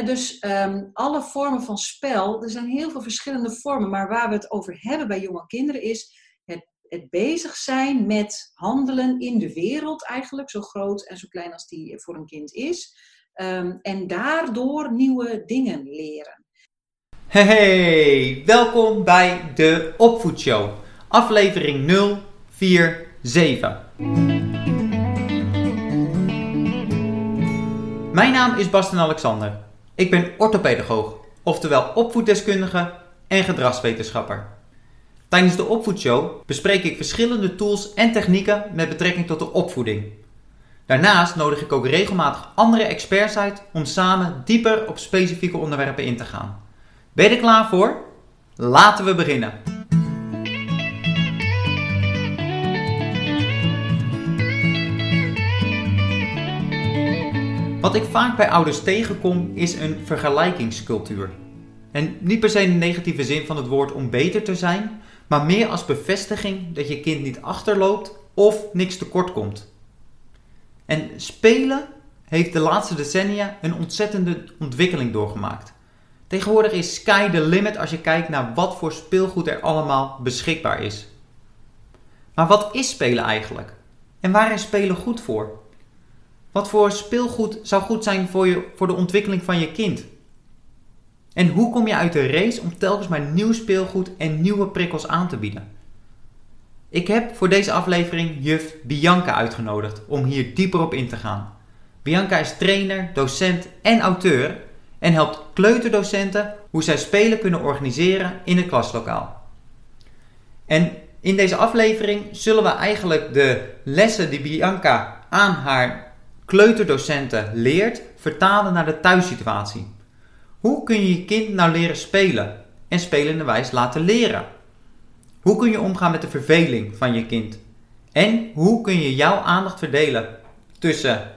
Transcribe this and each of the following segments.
dus ehm, alle vormen van spel, er zijn heel veel verschillende vormen, maar waar we het over hebben bij jonge kinderen is het, het bezig zijn met handelen in de wereld eigenlijk, zo groot en zo klein als die voor een kind is. Ehm, en daardoor nieuwe dingen leren. Hey, welkom bij de Opvoedshow, aflevering 047. Mijn naam is Basten Alexander. Ik ben orthopedagoog, oftewel opvoeddeskundige en gedragswetenschapper. Tijdens de opvoedshow bespreek ik verschillende tools en technieken met betrekking tot de opvoeding. Daarnaast nodig ik ook regelmatig andere experts uit om samen dieper op specifieke onderwerpen in te gaan. Ben je er klaar voor? Laten we beginnen. Wat ik vaak bij ouders tegenkom is een vergelijkingscultuur. En niet per se in de negatieve zin van het woord om beter te zijn, maar meer als bevestiging dat je kind niet achterloopt of niks tekort komt. En spelen heeft de laatste decennia een ontzettende ontwikkeling doorgemaakt. Tegenwoordig is sky the limit als je kijkt naar wat voor speelgoed er allemaal beschikbaar is. Maar wat is spelen eigenlijk? En waar is spelen goed voor? Wat voor speelgoed zou goed zijn voor, je, voor de ontwikkeling van je kind? En hoe kom je uit de race om telkens maar nieuw speelgoed en nieuwe prikkels aan te bieden? Ik heb voor deze aflevering juf Bianca uitgenodigd om hier dieper op in te gaan. Bianca is trainer, docent en auteur en helpt kleuterdocenten hoe zij spelen kunnen organiseren in het klaslokaal. En in deze aflevering zullen we eigenlijk de lessen die Bianca aan haar kleuterdocenten leert vertalen naar de thuissituatie. Hoe kun je je kind nou leren spelen en spelende wijs laten leren? Hoe kun je omgaan met de verveling van je kind? En hoe kun je jouw aandacht verdelen tussen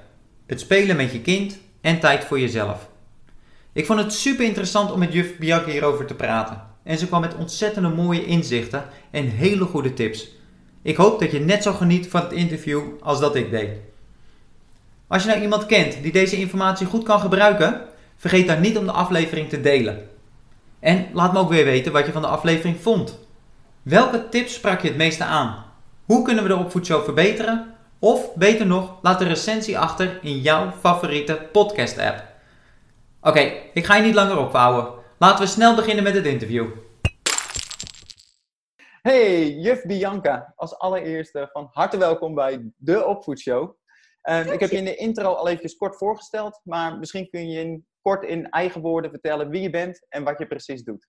het spelen met je kind en tijd voor jezelf? Ik vond het super interessant om met juf Bianca hierover te praten. En ze kwam met ontzettende mooie inzichten en hele goede tips. Ik hoop dat je net zo geniet van het interview als dat ik deed. Als je nou iemand kent die deze informatie goed kan gebruiken, vergeet dan niet om de aflevering te delen. En laat me ook weer weten wat je van de aflevering vond. Welke tips sprak je het meeste aan? Hoe kunnen we de opvoedshow verbeteren? Of beter nog, laat een recensie achter in jouw favoriete podcast app. Oké, ik ga je niet langer opvouwen. Laten we snel beginnen met het interview. Hey, juf Bianca. Als allereerste van harte welkom bij de Opvoedshow. Ehm, ik heb je in de intro al even kort voorgesteld, maar misschien kun je in, kort in eigen woorden vertellen wie je bent en wat je precies doet.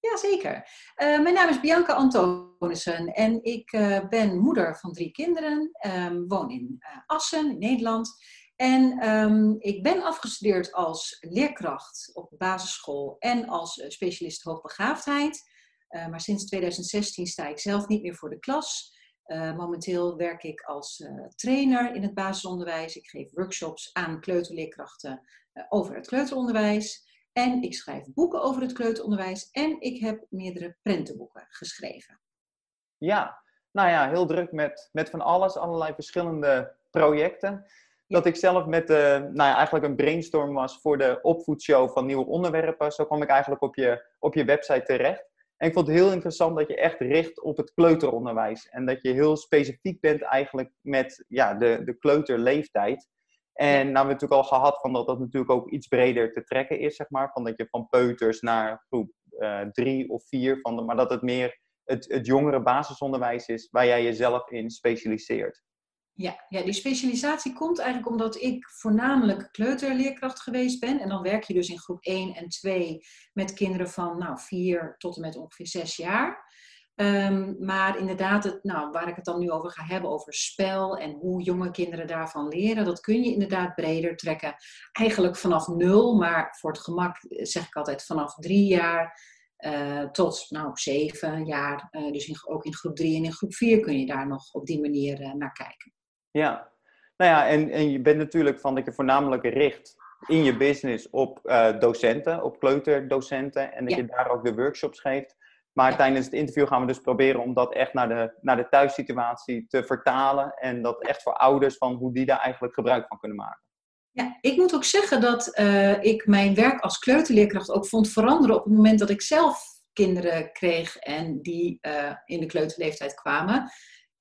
Jazeker. Uh, mijn naam is Bianca Antonissen en ik uh, ben moeder van drie kinderen, um, woon in uh, Assen, in Nederland. En um, ik ben afgestudeerd als leerkracht op basisschool en als specialist hoogbegaafdheid. maar sinds 2016 sta ik zelf niet meer voor de klas. Uh, momenteel werk ik als uh, trainer in het basisonderwijs. Ik geef workshops aan kleuterleerkrachten uh, over het kleuteronderwijs. En ik schrijf boeken over het kleuteronderwijs. En ik heb meerdere prentenboeken geschreven. Ja, nou ja, heel druk met, met van alles. Allerlei verschillende projecten. Dat ik zelf met nou ja, eigenlijk een brainstorm was voor de opvoedshow van nieuwe onderwerpen. Zo kwam ik eigenlijk op je, op je website terecht. En ik vond het heel interessant dat je echt richt op het kleuteronderwijs. En dat je heel specifiek bent eigenlijk met ja, de, de kleuterleeftijd. En nou hebben we natuurlijk al gehad van dat dat natuurlijk ook iets breder te trekken is, zeg maar. Van dat je van peuters naar groep uh, drie of vier, van de, maar dat het meer het, het jongere basisonderwijs is waar jij jezelf in specialiseert. Ja, ja, die specialisatie komt eigenlijk omdat ik voornamelijk kleuterleerkracht geweest ben. En dan werk je dus in groep 1 en 2 met kinderen van nou, 4 tot en met ongeveer 6 jaar. Um, maar inderdaad, het, nou, waar ik het dan nu over ga hebben, over spel en hoe jonge kinderen daarvan leren, dat kun je inderdaad breder trekken. Eigenlijk vanaf nul, maar voor het gemak zeg ik altijd vanaf drie jaar uh, tot nou, zeven jaar. Uh, dus in, ook in groep 3 en in groep 4 kun je daar nog op die manier naar kijken. Ja, nou ja, en, en je bent natuurlijk van dat je voornamelijk richt in je business op uh, docenten, op kleuterdocenten. En dat je daar ook de workshops geeft. Maar tijdens het interview gaan we dus proberen om dat echt naar de, naar de thuissituatie te vertalen. En dat echt voor ouders van hoe die daar eigenlijk gebruik van kunnen maken. Ja, ik moet ook zeggen dat eh, ik mijn werk als kleuterleerkracht ook vond veranderen op het moment dat ik zelf kinderen kreeg en die uh, in de kleuterleeftijd kwamen.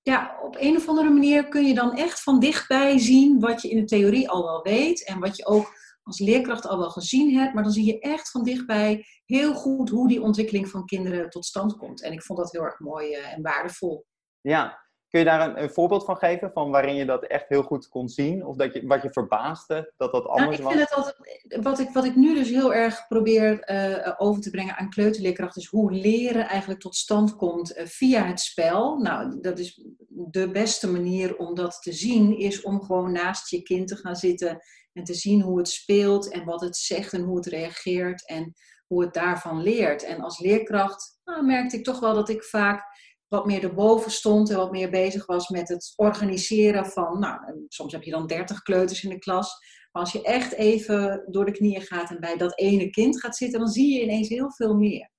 Ja, op een of andere manier kun je dan echt van dichtbij zien wat je in de theorie al wel weet en wat je ook als leerkracht al wel gezien hebt, maar dan zie je echt van dichtbij heel goed hoe die ontwikkeling van kinderen tot stand komt. En ik vond dat heel erg mooi uh, en waardevol. Ja, Kun je daar een, een, voorbeeld van geven, van waarin je dat echt heel goed kon zien? Of dat je, wat je verbaasde dat dat anders nou, ik vind was? Het altijd, wat, ik, wat ik nu dus heel erg probeer uh, over te brengen aan kleuterleerkracht... is hoe leren eigenlijk tot stand komt uh, via het spel. Nou, dat is de beste manier om dat te zien... is om gewoon naast je kind te gaan zitten... en te zien hoe het speelt en wat het zegt en hoe het reageert... en hoe het daarvan leert. En als leerkracht nou, merkte ik toch wel dat ik vaak wat meer erboven stond en wat meer bezig was met het organiseren van, nou, soms heb je dan 30 kleuters in de klas. Maar als je echt even door de knieën gaat en bij dat ene kind gaat zitten, dan zie je ineens heel veel meer.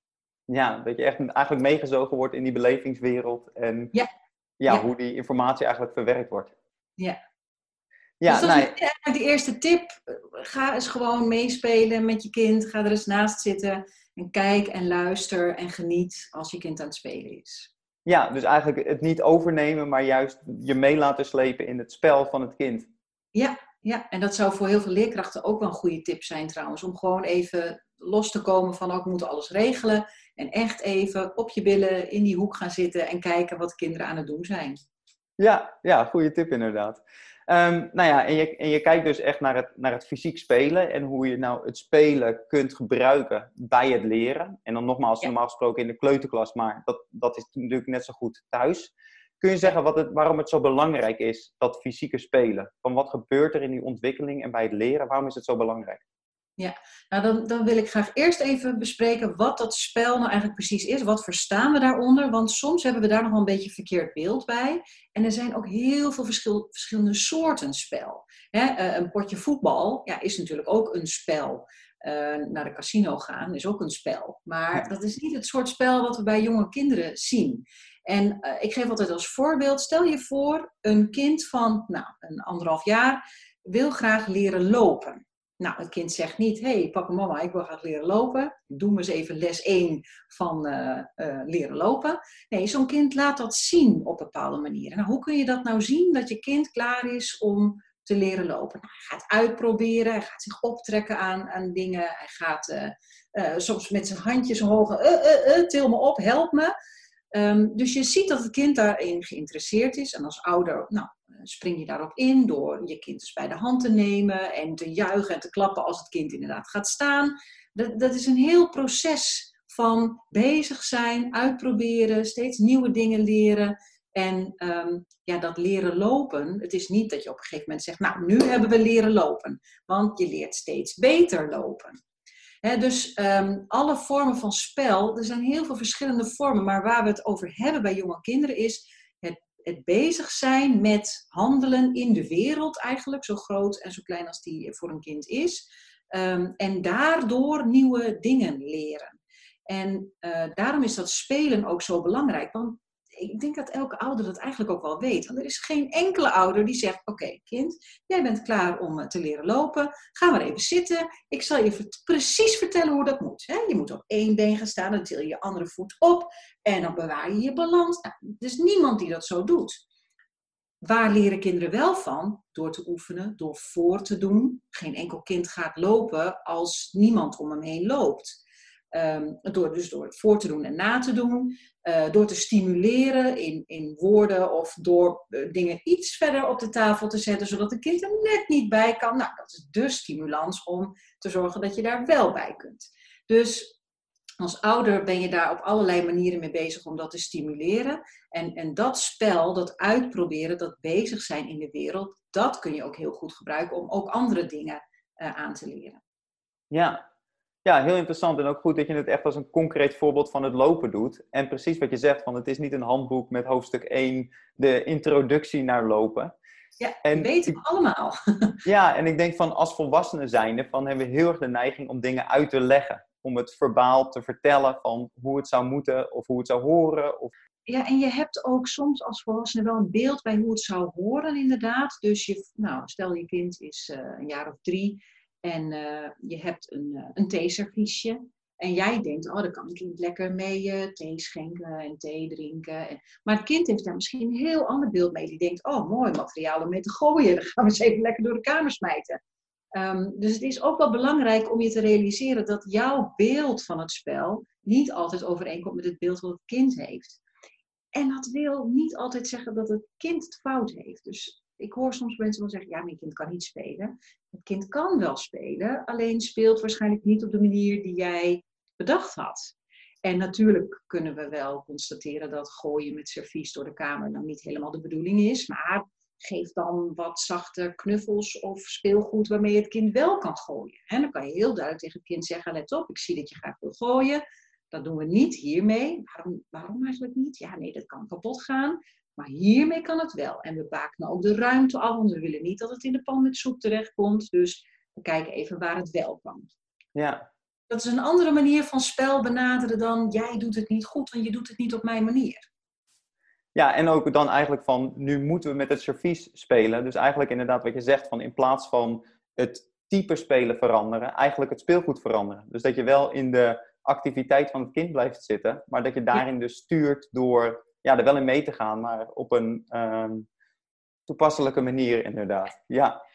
Ja, dat je echt eigenlijk meegezogen wordt in die belevingswereld en ja. Ja, hoe die informatie eigenlijk verwerkt wordt. Ja. Ja, dus dat is eigenlijk de eerste tip. Ga eens gewoon meespelen met je kind. Ga er eens naast zitten en kijk en luister en geniet als je kind aan het spelen is. Ja, dus eigenlijk het niet overnemen, maar juist je mee laten slepen in het spel van het kind. Ja, ja, en dat zou voor heel veel leerkrachten ook wel een goede tip zijn trouwens. Om gewoon even los te komen van ook oh, moeten alles regelen. En echt even op je billen in die hoek gaan zitten en kijken wat kinderen aan het doen zijn. Ja, ja goede tip inderdaad. Um, nou ja, en je, en je kijkt dus echt naar het, naar het fysiek spelen en hoe je nou het spelen kunt gebruiken bij het leren. En dan nogmaals, normaal gesproken in de kleuterklas, maar dat, dat is natuurlijk net zo goed thuis. Kun je zeggen wat het, waarom het zo belangrijk is, dat fysieke spelen? Van wat gebeurt er in die ontwikkeling en bij het leren? Waarom is het zo belangrijk? Ja, nou dan, dan wil ik graag eerst even bespreken wat dat spel nou eigenlijk precies is. Wat verstaan we daaronder? Want soms hebben we daar nog wel een beetje verkeerd beeld bij. En er zijn ook heel veel verschil, verschillende soorten spel. Hè, een potje voetbal ja, is natuurlijk ook een spel. Uh, naar de casino gaan is ook een spel. Maar dat is niet het soort spel wat we bij jonge kinderen zien. En uh, ik geef altijd als voorbeeld, stel je voor, een kind van nou, een anderhalf jaar wil graag leren lopen. Nou, het kind zegt niet, hey, papa mama, ik wil graag leren lopen. Doe me eens even les 1 van uh, uh, leren lopen. Nee, zo'n kind laat dat zien op bepaalde manieren. Nou, hoe kun je dat nou zien dat je kind klaar is om te leren lopen? Nou, hij gaat uitproberen, hij gaat zich optrekken aan, aan dingen. Hij gaat uh, soms met zijn handjes omhoog, til me op, help me. Um, dus je ziet dat het kind daarin geïnteresseerd is. En als ouder, nou, spring je daarop in door je kind dus bij de hand te nemen en te juichen en te klappen als het kind inderdaad gaat staan. Dat, dat is een heel proces van bezig zijn, uitproberen, steeds nieuwe dingen leren. En um, ja, dat leren lopen, het is niet dat je op een gegeven moment zegt, nou, nu hebben we leren lopen. Want je leert steeds beter lopen. Dus um, alle vormen van spel, er zijn heel veel verschillende vormen, maar waar we het over hebben bij jonge kinderen is het bezig zijn met handelen in de wereld eigenlijk, zo groot en zo klein als die voor een kind is. Um, en daardoor nieuwe dingen leren. En uh, daarom is dat spelen ook zo belangrijk. Want ik denk dat elke ouder dat eigenlijk ook wel weet. Want er is geen enkele ouder die zegt: Oké, kind, jij bent klaar om eh, te leren lopen. Ga maar even zitten. Ik zal je precies vertellen hoe dat moet. Je moet op één been gaan staan, dan til je je andere voet op en dan bewaar je je balans. Nou, er is niemand die dat zo doet. Waar leren kinderen wel van? Door te oefenen, door voor te doen. Geen enkel kind gaat lopen als niemand om hem heen loopt. Um, door, dus door het voor te doen en na te doen. Uh, door te stimuleren in, in woorden of door uh, dingen iets verder op de tafel te zetten, zodat de kind er net niet bij kan. Nou, dat is de stimulans om te zorgen dat je daar wel bij kunt. Dus als ouder ben je daar op allerlei manieren mee bezig om dat te stimuleren. En, en dat spel, dat uitproberen, dat bezig zijn in de wereld, dat kun je ook heel goed gebruiken om ook andere dingen uh, aan te leren. Ja, ja, heel interessant en ook goed dat je het echt als een concreet voorbeeld van het lopen doet. En precies wat je zegt, van het is niet een handboek met hoofdstuk 1, de introductie naar lopen. Ja, en, weten we allemaal. ja, en ik denk van als volwassenen zijnde, van hebben we heel erg de neiging om dingen uit te leggen. Om het verbaal te vertellen van hoe het zou moeten of hoe het zou horen. Of... Ja, en je hebt ook soms als volwassene wel een beeld bij hoe het zou horen, inderdaad. Dus je, nou, stel je kind is uh, een jaar of drie en uh, je hebt een, uh, een theeserviesje. En jij denkt, oh, dan kan het kind lekker mee thee schenken en thee drinken. En, maar het kind heeft daar misschien een heel ander beeld mee. Die denkt, oh, mooi materiaal om mee te gooien. Dan gaan we eens even lekker door de kamer smijten. Um, dus het is ook wel belangrijk om je te realiseren dat jouw beeld van het spel niet altijd overeenkomt met het beeld wat het kind heeft. En dat wil niet altijd zeggen dat het kind het fout heeft. Dus ik hoor soms mensen wel zeggen, ja, mijn kind kan niet spelen. Het kind kan wel spelen, alleen speelt waarschijnlijk niet op de manier die jij bedacht had. En natuurlijk kunnen we wel constateren dat gooien met servies door de kamer nou niet helemaal de bedoeling is. Maar geef dan wat zachte knuffels of speelgoed waarmee het kind wel kan gooien. En dan kan je heel duidelijk tegen het kind zeggen, let op, ik zie dat je graag wil gooien. Dat doen we niet hiermee. Waarom, waarom eigenlijk niet? Ja, nee, dat kan kapot gaan. Maar hiermee kan het wel. En we bakenen ook de ruimte af, want we willen niet dat het in de pan met soep terechtkomt. Dus we kijken even waar het wel kan. Ja. Dat is een andere manier van spel benaderen dan jij doet het niet goed, want je doet het niet op mijn manier. Ja, en ook dan eigenlijk van nu moeten we met het servies spelen. Dus eigenlijk inderdaad wat je zegt van in plaats van het type spelen veranderen, eigenlijk het speelgoed veranderen. Dus dat je wel in de activiteit van het kind blijft zitten, maar dat je daarin dus stuurt door ja, er wel in mee te gaan, maar op een um, toepasselijke manier inderdaad. Ja.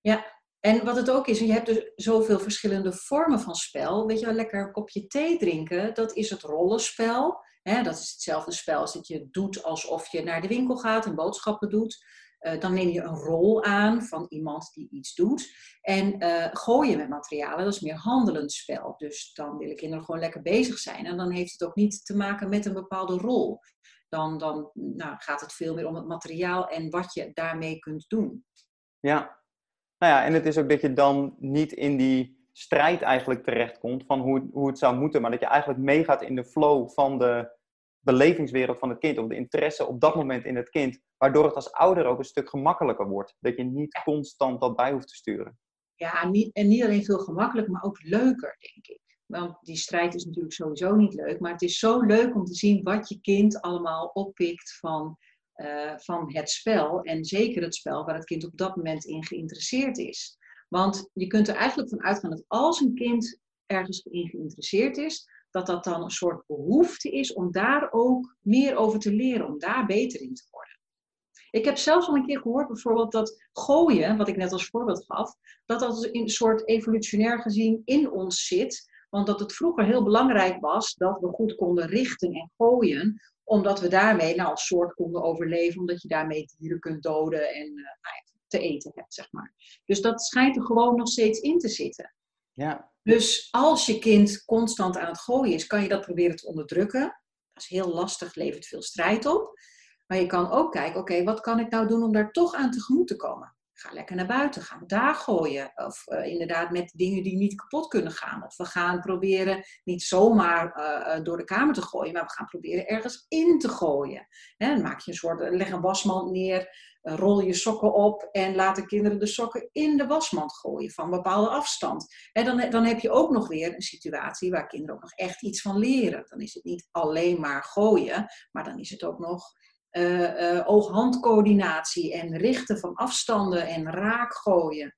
Ja, en wat het ook is, je hebt dus zoveel verschillende vormen van spel. Weet je wel, lekker een kopje thee drinken, dat is het rollenspel. Hè, dat is hetzelfde spel als dat je doet alsof je naar de winkel gaat en boodschappen doet. Uh, dan neem je een rol aan van iemand die iets doet. En uh, gooien met materialen, dat is meer handelend spel. Dus dan willen kinderen gewoon lekker bezig zijn. En dan heeft het ook niet te maken met een bepaalde rol. Dan, dan nou, gaat het veel meer om het materiaal en wat je daarmee kunt doen. Ja, nou ja, en het is ook dat je dan niet in die strijd eigenlijk terechtkomt van hoe, hoe het zou moeten, maar dat je eigenlijk meegaat in de flow van de belevingswereld van het kind, of de interesse op dat moment in het kind, waardoor het als ouder ook een stuk gemakkelijker wordt. Dat je niet constant dat bij hoeft te sturen. Ja, niet, en niet alleen veel gemakkelijker, maar ook leuker, denk ik. Want die strijd is natuurlijk sowieso niet leuk, maar het is zo leuk om te zien wat je kind allemaal oppikt van, uh, van het spel. En zeker het spel waar het kind op dat moment in geïnteresseerd is. Want je kunt er eigenlijk van uitgaan dat als een kind ergens in geïnteresseerd is, dat dat dan een soort behoefte is om daar ook meer over te leren, om daar beter in te worden. Ik heb zelfs al een keer gehoord bijvoorbeeld dat gooien, wat ik net als voorbeeld gaf, dat dat in een soort evolutionair gezien in ons zit. Want dat het vroeger heel belangrijk was dat we goed konden richten en gooien, omdat we daarmee nou, als soort konden overleven, omdat je daarmee dieren kunt doden en uh, nou te eten hebt, zeg maar. Dus dat schijnt er gewoon nog steeds in te zitten. Ja. Dus als je kind constant aan het gooien is, kan je dat proberen te onderdrukken. Dat is heel lastig, levert veel strijd op. Maar je kan ook kijken, oké, wat kan ik nou doen om daar toch aan tegemoet te komen? Ga lekker naar buiten, ga daar gooien. Of uh, inderdaad met dingen die niet kapot kunnen gaan. Of we gaan proberen niet zomaar uh, door de kamer te gooien, maar we gaan proberen ergens in te gooien. Dan maak je een soort, leg een wasmand neer, rol je sokken op en laat de kinderen de sokken in de wasmand gooien van bepaalde afstand. En dan, dan heb je ook nog weer een situatie waar kinderen ook nog echt iets van leren. Dan is het niet alleen maar gooien, maar dan is het ook nog oog-handcoördinatie en richten van afstanden en raak gooien.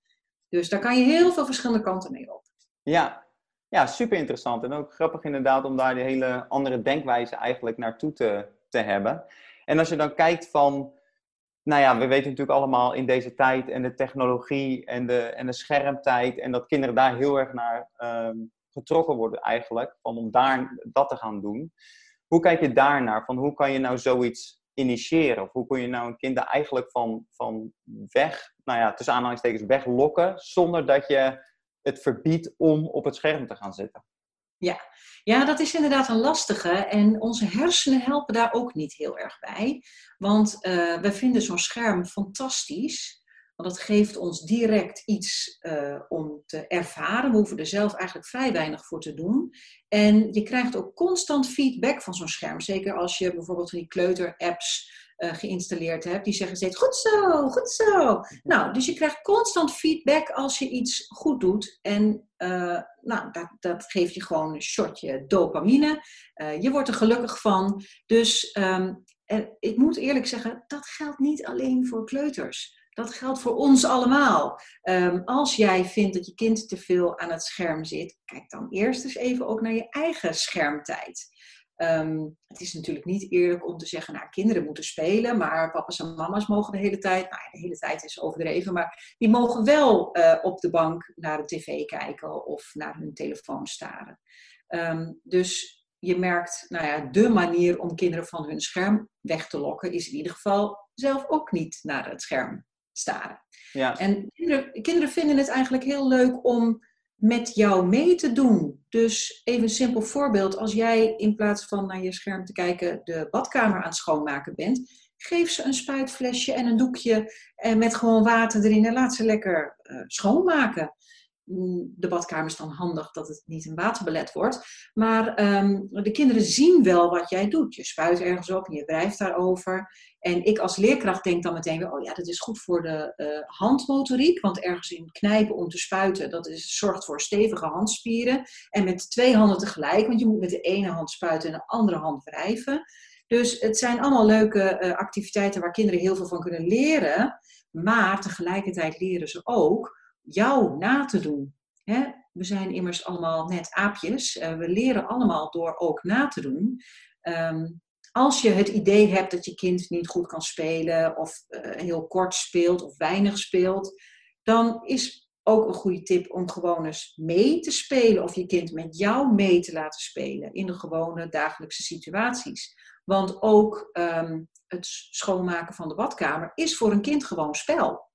Dus daar kan je heel veel verschillende kanten mee op. Ja, ja super interessant. En ook grappig inderdaad om daar die hele andere denkwijze eigenlijk naartoe te, te hebben. En als je dan kijkt van nou ja, we weten natuurlijk allemaal in deze tijd en de technologie en de, en de schermtijd en dat kinderen daar heel erg naar um, getrokken worden eigenlijk, van om daar dat te gaan doen. Hoe kijk je daarnaar? Van hoe kan je nou zoiets initiëren? Of hoe kun je nou een kind eigenlijk van, van weg, nou ja, tussen aanhalingstekens weglokken, zonder dat je het verbiedt om op het scherm te gaan zitten? Ja. ja, dat is inderdaad een lastige. En onze hersenen helpen daar ook niet heel erg bij. Want uh, we vinden zo'n scherm fantastisch. Want dat geeft ons direct iets uh, om te ervaren. We hoeven er zelf eigenlijk vrij weinig voor te doen. En je krijgt ook constant feedback van zo'n scherm. Zeker als je bijvoorbeeld die kleuter-apps geïnstalleerd hebt, die zeggen steeds goed zo, goed zo. Nou, dus je krijgt constant feedback als je iets goed doet. En nou, dat, dat geeft je gewoon een shotje dopamine. je wordt er gelukkig van. Dus ehm, ik moet eerlijk zeggen, dat geldt niet alleen voor kleuters. Dat geldt voor ons allemaal. Ehm, als jij vindt dat je kind te veel aan het scherm zit, kijk dan eerst eens even ook naar je eigen schermtijd. Ehm, het is natuurlijk niet eerlijk om te zeggen, nou, kinderen moeten spelen, maar papa's en mama's mogen de hele tijd, nou, de hele tijd is overdreven, maar die mogen wel uh, op de bank naar de tv kijken of naar hun telefoon staren. Um, dus je merkt, nou ja, de manier om kinderen van hun scherm weg te lokken, is in ieder geval zelf ook niet naar het scherm staren. Ja. En kinderen, kinderen vinden het eigenlijk heel leuk om met jou mee te doen. Dus even een simpel voorbeeld. Als jij in plaats van naar je scherm te kijken de badkamer aan het schoonmaken bent, geef ze een spuitflesje en een doekje en met gewoon water erin en laat ze lekker uh, schoonmaken de badkamer is dan handig dat het niet een waterbelet wordt. Maar ehm, de kinderen zien wel wat jij doet. Je spuit ergens op en je wrijft daarover. En ik als leerkracht denk dan meteen weer, oh ja, dat is goed voor de uh, handmotoriek. Want ergens in knijpen om te spuiten, dat is, zorgt voor stevige handspieren. En met twee handen tegelijk, want je moet met de ene hand spuiten en de andere hand wrijven. Dus het zijn allemaal leuke eh, activiteiten waar kinderen heel veel van kunnen leren. Maar tegelijkertijd leren ze ook jou na te doen. Hè? We zijn immers allemaal net aapjes. Uh, we leren allemaal door ook na te doen. Ehm, als je het idee hebt dat je kind niet goed kan spelen, of uh, heel kort speelt, of weinig speelt, dan is ook een goede tip om gewoon eens mee te spelen, of je kind met jou mee te laten spelen in de gewone dagelijkse situaties. Want ook um, het schoonmaken van de badkamer is voor een kind gewoon spel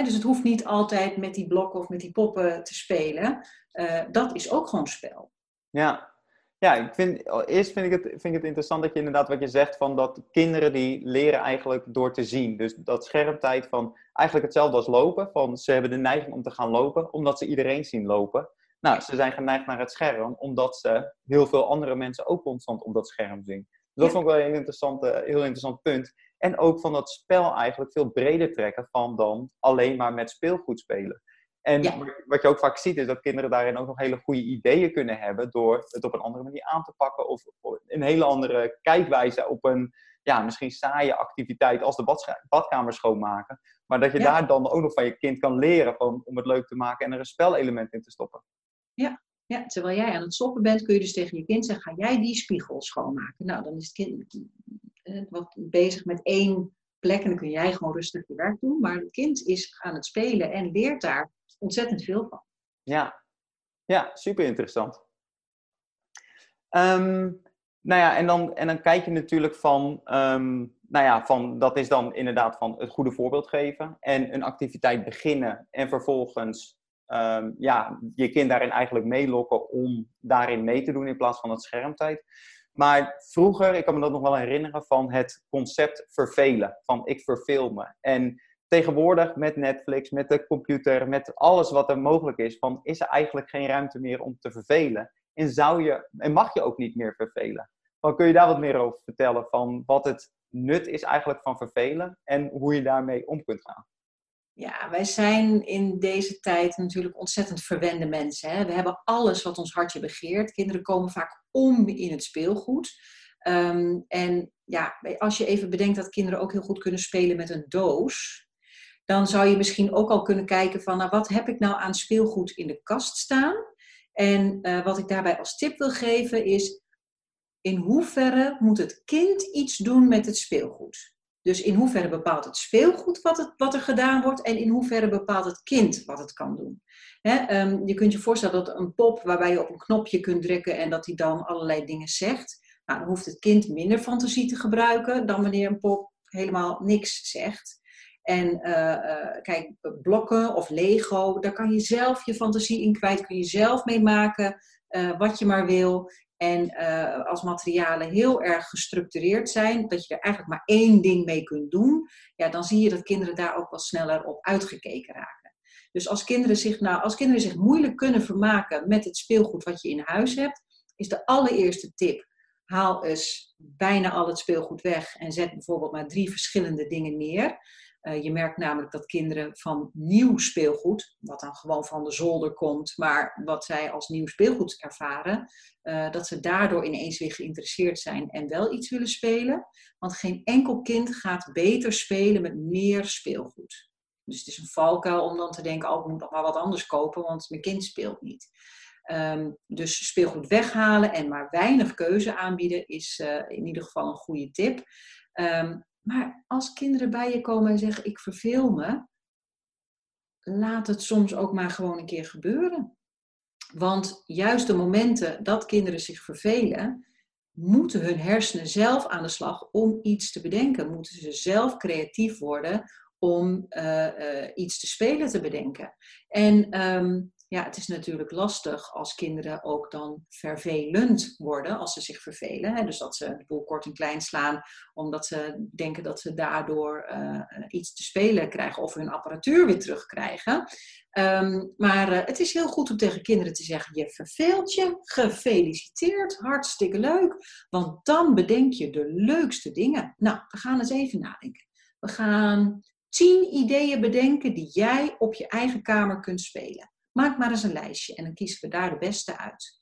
dus het hoeft niet altijd met die blokken of met die poppen te spelen. Uh, dat is ook gewoon spel. Ja, ja ik vind, eerst vind ik, het, vind ik het interessant dat je inderdaad wat je zegt van dat kinderen die leren eigenlijk door te zien. Dus dat schermtijd van eigenlijk hetzelfde als lopen. Van ze hebben de neiging om te gaan lopen omdat ze iedereen zien lopen. Nou, ze zijn geneigd naar het scherm omdat ze heel veel andere mensen ook constant op dat scherm zien. Dus dat vond ik wel een heel interessant, heel interessant punt. En ook van dat spel eigenlijk veel breder trekken van dan alleen maar met speelgoed spelen. En wat je ook vaak ziet is dat kinderen daarin ook nog hele goede ideeën kunnen hebben door het op een andere manier aan te pakken of een hele andere kijkwijze op een ja, misschien saaie activiteit als de badkamer schoonmaken. Maar dat je daar dan ook nog van je kind kan leren van, om het leuk te maken en er een spelelement in te stoppen. Ja, ja, terwijl jij aan het soppen bent, kun je dus tegen je kind zeggen: ga jij die spiegel schoonmaken? Nou, dan is het kind wat bezig met één plek en dan kun jij gewoon rustig je werk doen. Maar het kind is aan het spelen en leert daar ontzettend veel van. Ja, ja super interessant. Um, nou ja, en dan, en dan kijk je natuurlijk van, um, nou ja, van, dat is dan inderdaad van het goede voorbeeld geven en een activiteit beginnen en vervolgens um, ja, je kind daarin eigenlijk meelokken om daarin mee te doen in plaats van het schermtijd. Maar vroeger, ik kan me dat nog wel herinneren, van het concept vervelen. Van ik verveel me. En tegenwoordig met Netflix, met de computer, met alles wat er mogelijk is, van is er eigenlijk geen ruimte meer om te vervelen. En, zou je, en mag je ook niet meer vervelen. Kun je daar wat meer over vertellen van wat het nut is eigenlijk van vervelen en hoe je daarmee om kunt gaan. Ja, wij zijn in deze tijd natuurlijk ontzettend verwende mensen. Hè? We hebben alles wat ons hartje begeert. Kinderen komen vaak om in het speelgoed. Ehm, en ja, als je even bedenkt dat kinderen ook heel goed kunnen spelen met een doos, dan zou je misschien ook al kunnen kijken van, nou, wat heb ik nou aan speelgoed in de kast staan? En uh, wat ik daarbij als tip wil geven is, in hoeverre moet het kind iets doen met het speelgoed? Dus in hoeverre bepaalt het speelgoed wat, het, wat er gedaan wordt en in hoeverre bepaalt het kind wat het kan doen. Ehm, je kunt je voorstellen dat een pop waarbij je op een knopje kunt drukken en dat hij dan allerlei dingen zegt. Nou, dan hoeft het kind minder fantasie te gebruiken dan wanneer een pop helemaal niks zegt. En uh, uh, kijk, blokken of Lego, daar kan je zelf je fantasie in kwijt, kun je zelf mee maken uh, wat je maar wil. En uh, als materialen heel erg gestructureerd zijn, dat je er eigenlijk maar één ding mee kunt doen, ja, dan zie je dat kinderen daar ook wel sneller op uitgekeken raken. Dus als kinderen, zich, nou, als kinderen zich moeilijk kunnen vermaken met het speelgoed wat je in huis hebt, is de allereerste tip: haal eens bijna al het speelgoed weg en zet bijvoorbeeld maar drie verschillende dingen neer. Eh, je merkt namelijk dat kinderen van nieuw speelgoed, wat dan gewoon van de zolder komt, maar wat zij als nieuw speelgoed ervaren, uh, dat ze daardoor ineens weer geïnteresseerd zijn en wel iets willen spelen. Want geen enkel kind gaat beter spelen met meer speelgoed. Dus het is een valkuil om dan te denken, oh, ik moet nog maar wat anders kopen, want mijn kind speelt niet. Um, dus speelgoed weghalen en maar weinig keuze aanbieden is uh, in ieder geval een goede tip. Um, maar als kinderen bij je komen en zeggen: Ik verveel me, laat het soms ook maar gewoon een keer gebeuren. Want juist de momenten dat kinderen zich vervelen, moeten hun hersenen zelf aan de slag om iets te bedenken. Moeten ze zelf creatief worden om uh, uh, iets te spelen te bedenken. En um, ja, het is natuurlijk lastig als kinderen ook dan vervelend worden als ze zich vervelen. Hè? Dus dat ze de boel kort en klein slaan omdat ze denken dat ze daardoor uh, iets te spelen krijgen of hun apparatuur weer terugkrijgen. Um, maar uh, het is heel goed om tegen kinderen te zeggen: je verveelt je, gefeliciteerd, hartstikke leuk. Want dan bedenk je de leukste dingen. Nou, we gaan eens even nadenken. We gaan tien ideeën bedenken die jij op je eigen kamer kunt spelen. Maak maar eens een lijstje en dan kiezen we daar de beste uit.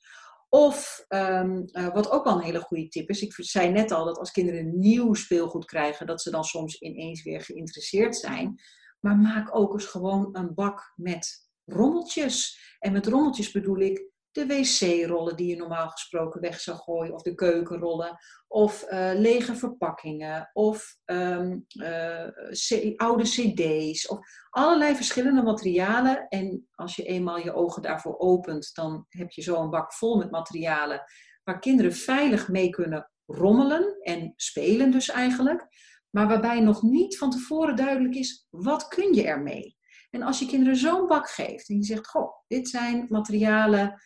Of um, uh, wat ook wel een hele goede tip is, ik zei net al dat als kinderen nieuw speelgoed krijgen, dat ze dan soms ineens weer geïnteresseerd zijn. Maar maak ook eens gewoon een bak met rommeltjes. En met rommeltjes bedoel ik de wc-rollen die je normaal gesproken weg zou gooien, of de keukenrollen, of uh, lege verpakkingen, of um, uh, oude cd's, of allerlei verschillende materialen. En als je eenmaal je ogen daarvoor opent, dan heb je zo een bak vol met materialen waar kinderen veilig mee kunnen rommelen en spelen dus eigenlijk, maar waarbij nog niet van tevoren duidelijk is, wat kun je ermee? En als je kinderen zo'n bak geeft en je zegt, goh, dit zijn materialen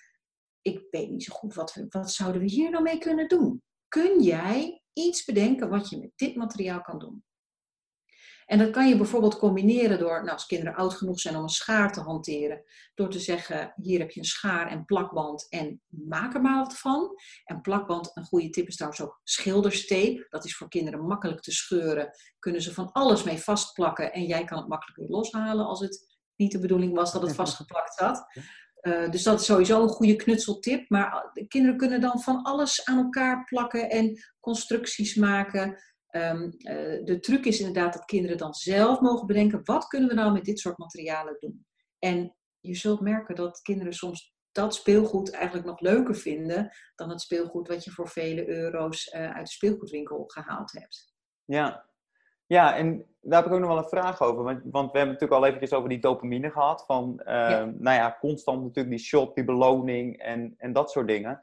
ik weet niet zo goed, wat, wat zouden we hier nou mee kunnen doen? Kun jij iets bedenken wat je met dit materiaal kan doen? En dat kan je bijvoorbeeld combineren door, nou, als kinderen oud genoeg zijn om een schaar te hanteren, door te zeggen: hier heb je een schaar en plakband en maak er maar wat van. En plakband, een goede tip is trouwens ook schilderstape. Dat is voor kinderen makkelijk te scheuren. Kunnen ze van alles mee vastplakken en jij kan het makkelijk weer loshalen als het niet de bedoeling was dat het vastgeplakt zat. Uh, dus dat is sowieso een goede knutseltip. Maar de kinderen kunnen dan van alles aan elkaar plakken en constructies maken. Um, uh, de truc is inderdaad dat kinderen dan zelf mogen bedenken: wat kunnen we nou met dit soort materialen doen? En je zult merken dat kinderen soms dat speelgoed eigenlijk nog leuker vinden dan het speelgoed wat je voor vele euro's uh, uit de speelgoedwinkel gehaald hebt. Ja, ja, en daar heb ik ook nog wel een vraag over. Want, want we hebben natuurlijk al eventjes over die dopamine gehad. Van, uh, ja. nou ja, constant natuurlijk die shot, die beloning en, en dat soort dingen.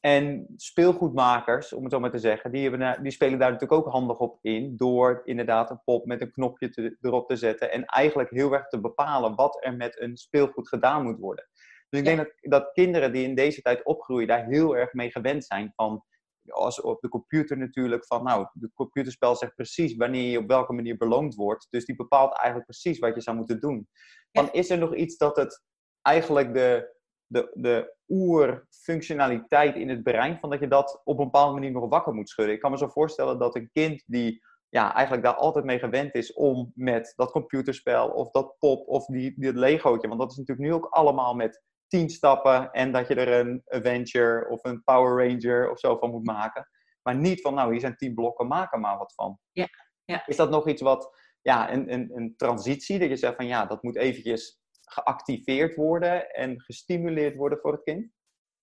En speelgoedmakers, om het zo maar te zeggen, die, hebben, die spelen daar natuurlijk ook handig op in. Door inderdaad een pop met een knopje te, erop te zetten. En eigenlijk heel erg te bepalen wat er met een speelgoed gedaan moet worden. Dus ik ja. denk dat, dat kinderen die in deze tijd opgroeien, daar heel erg mee gewend zijn. Van als op de computer natuurlijk van, nou, het computerspel zegt precies wanneer je op welke manier beloond wordt. Dus die bepaalt eigenlijk precies wat je zou moeten doen. Dan is er nog iets dat het eigenlijk de, de, de oerfunctionaliteit in het brein, van dat je dat op een bepaalde manier nog wakker moet schudden. Ik kan me zo voorstellen dat een kind die ja, eigenlijk daar altijd mee gewend is om met dat computerspel of dat pop of die, die Legootje, want dat is natuurlijk nu ook allemaal met tien stappen en dat je er een Avenger of een Power Ranger of zo van moet maken. Maar niet van, nou, hier zijn tien blokken, maak er maar wat van. Ja, ja. Is dat nog iets wat, ja, een, een, een transitie, dat je zegt van, ja, dat moet eventjes geactiveerd worden en gestimuleerd worden voor het kind?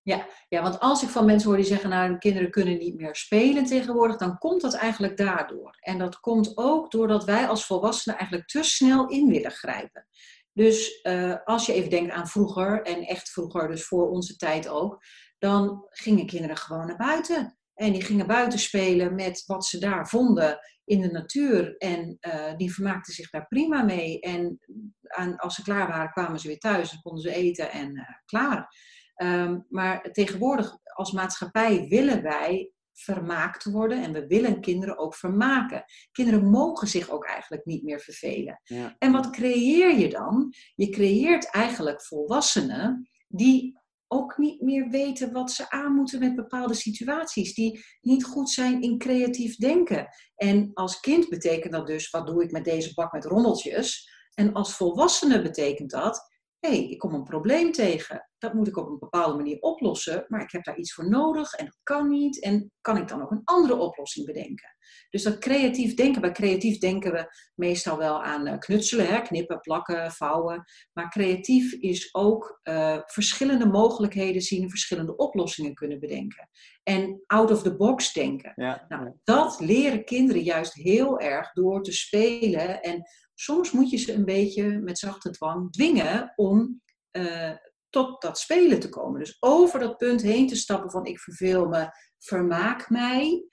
Ja, ja, want als ik van mensen hoor die zeggen, nou, kinderen kunnen niet meer spelen tegenwoordig, dan komt dat eigenlijk daardoor. En dat komt ook doordat wij als volwassenen eigenlijk te snel in willen grijpen. Dus uh, als je even denkt aan vroeger, en echt vroeger, dus voor onze tijd ook, dan gingen kinderen gewoon naar buiten. En die gingen buiten spelen met wat ze daar vonden in de natuur. En uh, die vermaakten zich daar prima mee. En aan, als ze klaar waren, kwamen ze weer thuis en konden ze eten en uh, klaar. Um, maar tegenwoordig als maatschappij willen wij vermaakt worden en we willen kinderen ook vermaken. Kinderen mogen zich ook eigenlijk niet meer vervelen. Ja. En wat creëer je dan? Je creëert eigenlijk volwassenen die ook niet meer weten wat ze aan moeten met bepaalde situaties, die niet goed zijn in creatief denken. En als kind betekent dat dus, wat doe ik met deze bak met rommeltjes? En als volwassene betekent dat, hey, ik kom een probleem tegen. Dat moet ik op een bepaalde manier oplossen, maar ik heb daar iets voor nodig en dat kan niet. En kan ik dan ook een andere oplossing bedenken? Dus dat creatief denken, bij creatief denken we meestal wel aan eh, knutselen, hè, knippen, plakken, vouwen. Maar creatief is ook uh, verschillende mogelijkheden zien, verschillende oplossingen kunnen bedenken. En out of the box denken. Ja. Nou, dat leren kinderen juist heel erg door te spelen en soms moet je ze een beetje met zachte dwang dwingen om uh, tot dat spelen te komen. Dus over dat punt heen te stappen van ik verveel me, vermaak mij.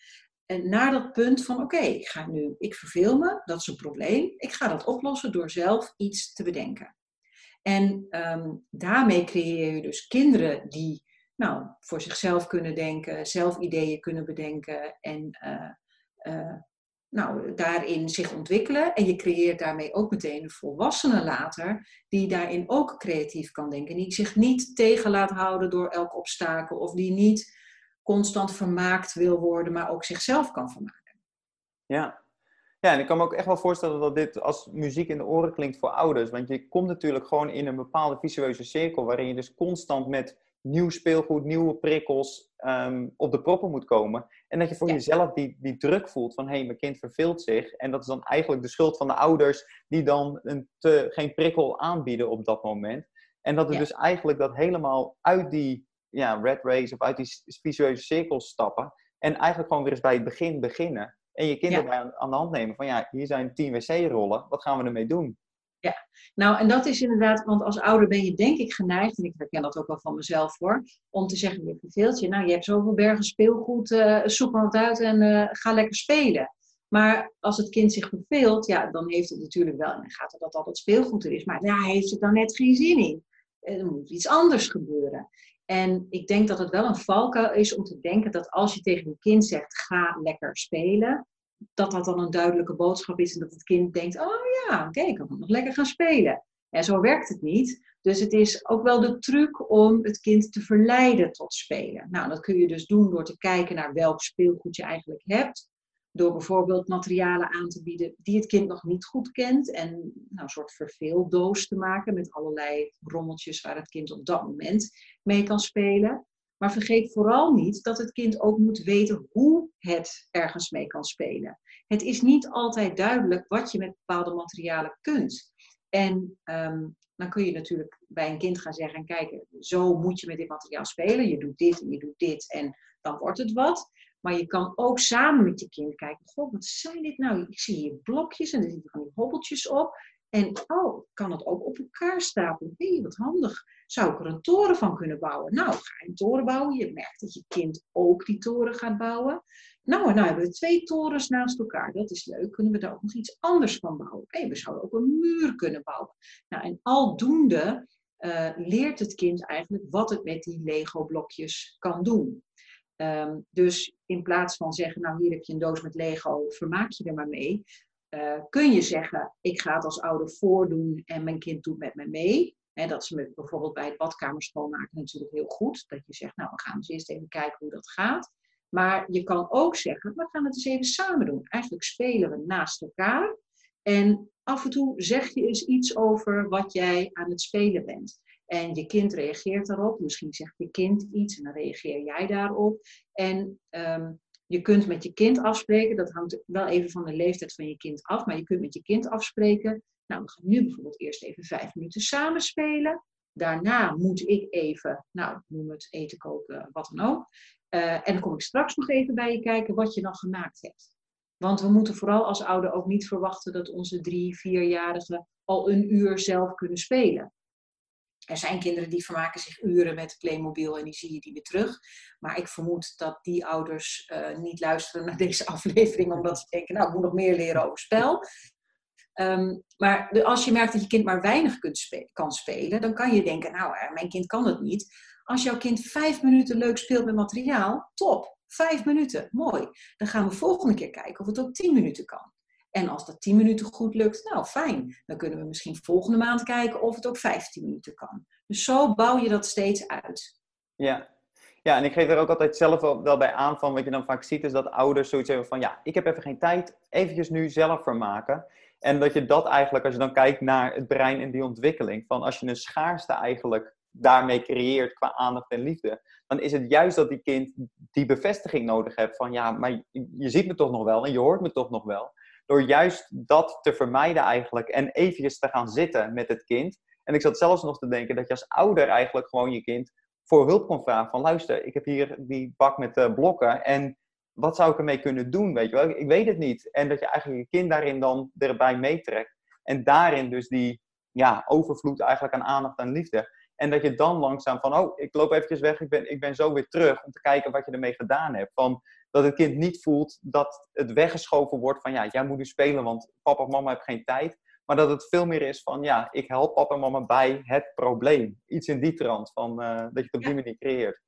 En naar dat punt van oké, ik ga nu, ik verveel me, dat is een probleem. Ik ga dat oplossen door zelf iets te bedenken. En um, daarmee creëer je dus kinderen die nou, voor zichzelf kunnen denken, zelf ideeën kunnen bedenken en uh, uh, nou, daarin zich ontwikkelen. En je creëert daarmee ook meteen een volwassene later, die daarin ook creatief kan denken. Die zich niet tegen laat houden door elk obstakel, of die niet constant vermaakt wil worden, maar ook zichzelf kan vermaken. Ja. Ja, en ik kan me ook echt wel voorstellen dat dit als muziek in de oren klinkt voor ouders. Want je komt natuurlijk gewoon in een bepaalde visueuze cirkel, waarin je dus constant met nieuw speelgoed, nieuwe prikkels um, op de proppen moet komen. En dat je voor jezelf die, die druk voelt van hé, hey, mijn kind verveelt zich. En dat is dan eigenlijk de schuld van de ouders die dan een te, geen prikkel aanbieden op dat moment. En dat er dus eigenlijk dat helemaal uit die ja, red race of uit die visueuze cirkels stappen. En eigenlijk gewoon weer eens bij het begin beginnen. En je kinderen aan, aan de hand nemen van ja, hier zijn tien wc-rollen, wat gaan we ermee doen? Ja, nou en dat is inderdaad, want als ouder ben je denk ik geneigd, en ik herken dat ook wel van mezelf hoor, om te zeggen, je verveelt je, nou je hebt zoveel bergen speelgoed, uh, zoek maar wat uit en uh, ga lekker spelen. Maar als het kind zich verveelt, ja, dan heeft het natuurlijk wel, en dan gaat er dat altijd speelgoed er is, maar ja, heeft het dan net geen zin in. Er moet iets anders gebeuren. En ik denk dat het wel een valkuil is om te denken dat als je tegen een kind zegt, ga lekker spelen, dat dat dan een duidelijke boodschap is en dat het kind denkt, oh ja, oké, ik kan nog lekker gaan spelen. En zo werkt het niet. Dus het is ook wel de truc om het kind te verleiden tot spelen. Nou, dat kun je dus doen door te kijken naar welk speelgoed je eigenlijk hebt. Door bijvoorbeeld materialen aan te bieden die het kind nog niet goed kent. En nou, een soort verveeldoos te maken met allerlei rommeltjes waar het kind op dat moment mee kan spelen. Maar vergeet vooral niet dat het kind ook moet weten hoe het ergens mee kan spelen. Het is niet altijd duidelijk wat je met bepaalde materialen kunt. En um, dan kun je natuurlijk bij een kind gaan zeggen: kijk, zo moet je met dit materiaal spelen. Je doet dit en je doet dit en dan wordt het wat. Maar je kan ook samen met je kind kijken: Goh, wat zijn dit nou? Ik zie hier blokjes en er zitten van die hobbeltjes op. En oh, kan het ook op elkaar stapelen? Hé, hey, wat handig. Zou ik er een toren van kunnen bouwen? Nou, ga een toren bouwen. Je merkt dat je kind ook die toren gaat bouwen. Nou, nou hebben we twee torens naast elkaar. Dat is leuk. Kunnen we daar ook nog iets anders van bouwen? Hey, we zouden ook een muur kunnen bouwen. Nou, en aldoende uh, leert het kind eigenlijk wat het met die Lego-blokjes kan doen. Um, dus in plaats van zeggen, nou hier heb je een doos met Lego, vermaak je er maar mee. Uh, kun je zeggen, ik ga het als ouder voordoen en mijn kind doet met me mee. He, dat is bijvoorbeeld bij het badkamer schoonmaken natuurlijk heel goed. Dat je zegt, nou we gaan eens eerst even kijken hoe dat gaat. Maar je kan ook zeggen, we gaan het eens even samen doen. Eigenlijk spelen we naast elkaar. En af en toe zeg je eens iets over wat jij aan het spelen bent. En je kind reageert daarop. Misschien zegt je kind iets en dan reageer jij daarop. En um, je kunt met je kind afspreken, dat hangt wel even van de leeftijd van je kind af, maar je kunt met je kind afspreken. Nou, we gaan nu bijvoorbeeld eerst even vijf minuten samen spelen. Daarna moet ik even, nou, noem het eten koken, wat dan ook. Uh, en dan kom ik straks nog even bij je kijken wat je dan gemaakt hebt. Want we moeten vooral als ouder ook niet verwachten dat onze drie, vierjarigen al een uur zelf kunnen spelen. Er zijn kinderen die vermaken zich uren met Playmobil en die zie je die weer terug. Maar ik vermoed dat die ouders uh, niet luisteren naar deze aflevering omdat ze denken, nou, ik moet nog meer leren over spel. Um, maar als je merkt dat je kind maar weinig kunt kan spelen, dan kan je denken, nou, uh, mijn kind kan het niet. Als jouw kind vijf minuten leuk speelt met materiaal, top. Vijf minuten, mooi. Dan gaan we volgende keer kijken of het ook tien minuten kan. En als dat 10 minuten goed lukt, nou fijn. Dan kunnen we misschien volgende maand kijken of het ook 15 minuten kan. Dus zo bouw je dat steeds uit. Ja. Ja, en ik geef er ook altijd zelf wel, bij aan van wat je dan vaak ziet, is dat ouders zoiets hebben van ja, ik heb even geen tijd, eventjes nu zelf vermaken. En dat je dat eigenlijk, als je dan kijkt naar het brein en die ontwikkeling, van als je een schaarste eigenlijk daarmee creëert qua aandacht en liefde, dan is het juist dat die kind die bevestiging nodig heeft van ja, maar je ziet me toch nog wel en je hoort me toch nog wel. Door juist dat te vermijden eigenlijk en eventjes te gaan zitten met het kind. En ik zat zelfs nog te denken dat je als ouder eigenlijk gewoon je kind voor hulp kon vragen van luister, ik heb hier die bak met uh, blokken en wat zou ik ermee kunnen doen, weet je wel? Ik weet het niet. En dat je eigenlijk je kind daarin dan erbij meetrekt. En daarin dus die ja, overvloed eigenlijk aan aandacht en liefde. En dat je dan langzaam van, oh, ik loop eventjes weg, ik ben, ik ben zo weer terug om te kijken wat je ermee gedaan hebt. Van, dat het kind niet voelt dat het weggeschoven wordt van, ja, jij moet nu spelen, want papa of mama hebben geen tijd. Maar dat het veel meer is van, ja, ik help papa en mama bij het probleem. Iets in die trant, van, uh, dat je het op die manier creëert.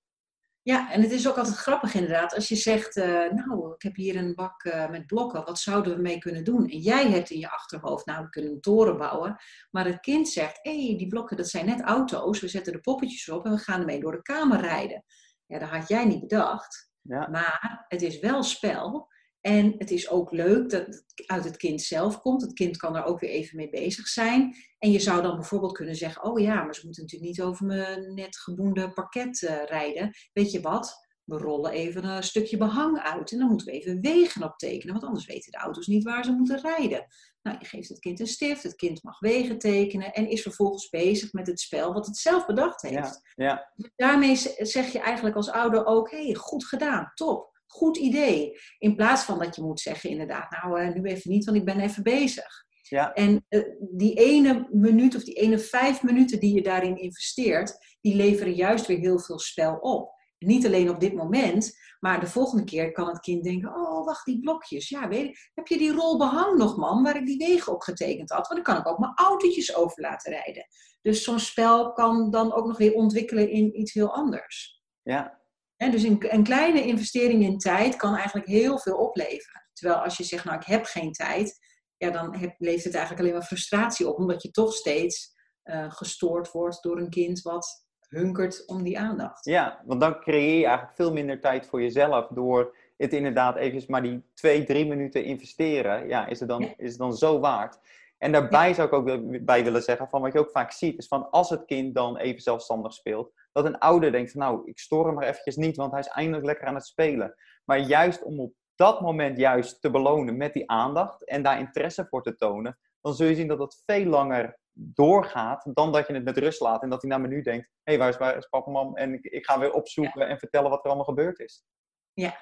Ja, en het is ook altijd grappig inderdaad. Als je zegt, uh, nou, ik heb hier een bak uh, met blokken, wat zouden we mee kunnen doen? En jij hebt in je achterhoofd, nou, we kunnen een toren bouwen. Maar het kind zegt, hé, hey, die blokken, dat zijn net auto's. We zetten de poppetjes op en we gaan ermee door de kamer rijden. Ja, dat had jij niet bedacht. Ja. Maar het is wel spel. En het is ook leuk dat het uit het kind zelf komt. Het kind kan er ook weer even mee bezig zijn. En je zou dan bijvoorbeeld kunnen zeggen: Oh ja, maar ze moeten natuurlijk niet over mijn net geboende parket uh, rijden. Weet je wat? We rollen even een stukje behang uit. En dan moeten we even wegen optekenen. Want anders weten de auto's niet waar ze moeten rijden. Nou, je geeft het kind een stift. Het kind mag wegen tekenen. En is vervolgens bezig met het spel wat het zelf bedacht heeft. Ja, ja. Dus daarmee zeg je eigenlijk als ouder ook: Hé, hey, goed gedaan, top goed idee. In plaats van dat je moet zeggen, inderdaad, nou, uh, nu even niet, want ik ben even bezig. Ja. En uh, die ene minuut of die ene vijf minuten die je daarin investeert, die leveren juist weer heel veel spel op. niet alleen op dit moment, maar de volgende keer kan het kind denken: Oh, wacht, die blokjes. Ja, weet ik, heb je die rol behang nog, man, waar ik die wegen op getekend had? Want dan kan ik ook mijn autootjes over laten rijden. Dus zo'n spel kan dan ook nog weer ontwikkelen in iets heel anders. Ja, dus een, een, kleine investering in tijd kan eigenlijk heel veel opleveren. Terwijl als je zegt, nou ik heb geen tijd, ja, dan heb, levert het eigenlijk alleen maar frustratie op, omdat je toch steeds uh, gestoord wordt door een kind wat hunkert om die aandacht. Ja, want dan creëer je eigenlijk veel minder tijd voor jezelf door het inderdaad even maar die twee, drie minuten investeren. Ja, is het dan, Is het dan zo waard? En daarbij zou ik ook bij willen zeggen, van wat je ook vaak ziet, is van als het kind dan even zelfstandig speelt, dat een ouder denkt van nou, ik stoor hem maar eventjes niet, want hij is eindelijk lekker aan het spelen. Maar juist om op dat moment juist te belonen met die aandacht en daar interesse voor te tonen, dan zul je zien dat het veel langer doorgaat dan dat je het met rust laat en dat hij naar me nu denkt, hé, hey, waar, is, waar is papa, mam? En ik, ik ga weer opzoeken en vertellen wat er allemaal gebeurd is. Ja,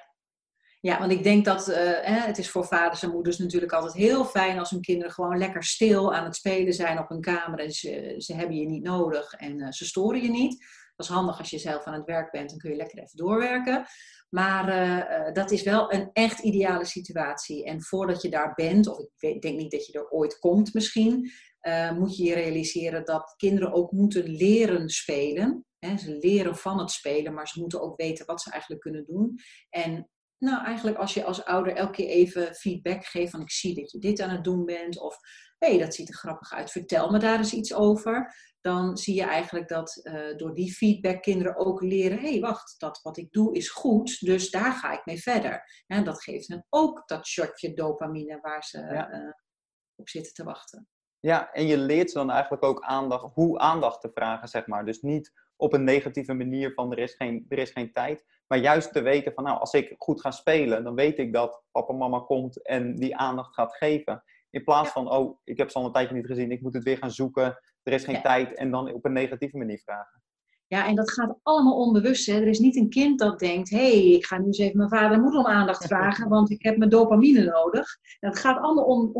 ja, want ik denk dat uh, hè, het is voor vaders en moeders natuurlijk altijd heel fijn als hun kinderen gewoon lekker stil aan het spelen zijn op hun kamer en ze, ze hebben je niet nodig en uh, ze storen je niet. Dat is handig als je zelf aan het werk bent, dan kun je lekker even doorwerken. Maar uh, dat is wel een echt ideale situatie. En voordat je daar bent, of ik weet, denk niet dat je er ooit komt misschien, moet je je realiseren dat kinderen ook moeten leren spelen. Hè, ze leren van het spelen, maar ze moeten ook weten wat ze eigenlijk kunnen doen. En nou, eigenlijk als je als ouder elke keer even feedback geeft van ik zie dat je dit aan het doen bent of hé, hey, dat ziet er grappig uit, vertel me daar eens iets over. Dan zie je eigenlijk dat uh, door die feedback kinderen ook leren, hé hey, wacht, dat wat ik doe is goed, dus daar ga ik mee verder. En dat geeft hen ook dat shotje dopamine waar ze ja. uh, op zitten te wachten. Ja, en je leert ze dan eigenlijk ook aandacht, hoe aandacht te vragen, zeg maar. Dus niet op een negatieve manier van er is geen, er is geen tijd. Maar juist te weten van nou, als ik goed ga spelen, dan weet ik dat papa en mama komt en die aandacht gaat geven. In plaats van, oh, ik heb ze al een tijdje niet gezien, ik moet het weer gaan zoeken, er is geen tijd en dan op een negatieve manier vragen. Ja, en dat gaat allemaal onbewust. Hè? Er is niet een kind dat denkt: hé, hey, ik ga nu eens even mijn vader en moeder om aandacht vragen, want ik heb mijn dopamine nodig. Dat gaat allemaal on,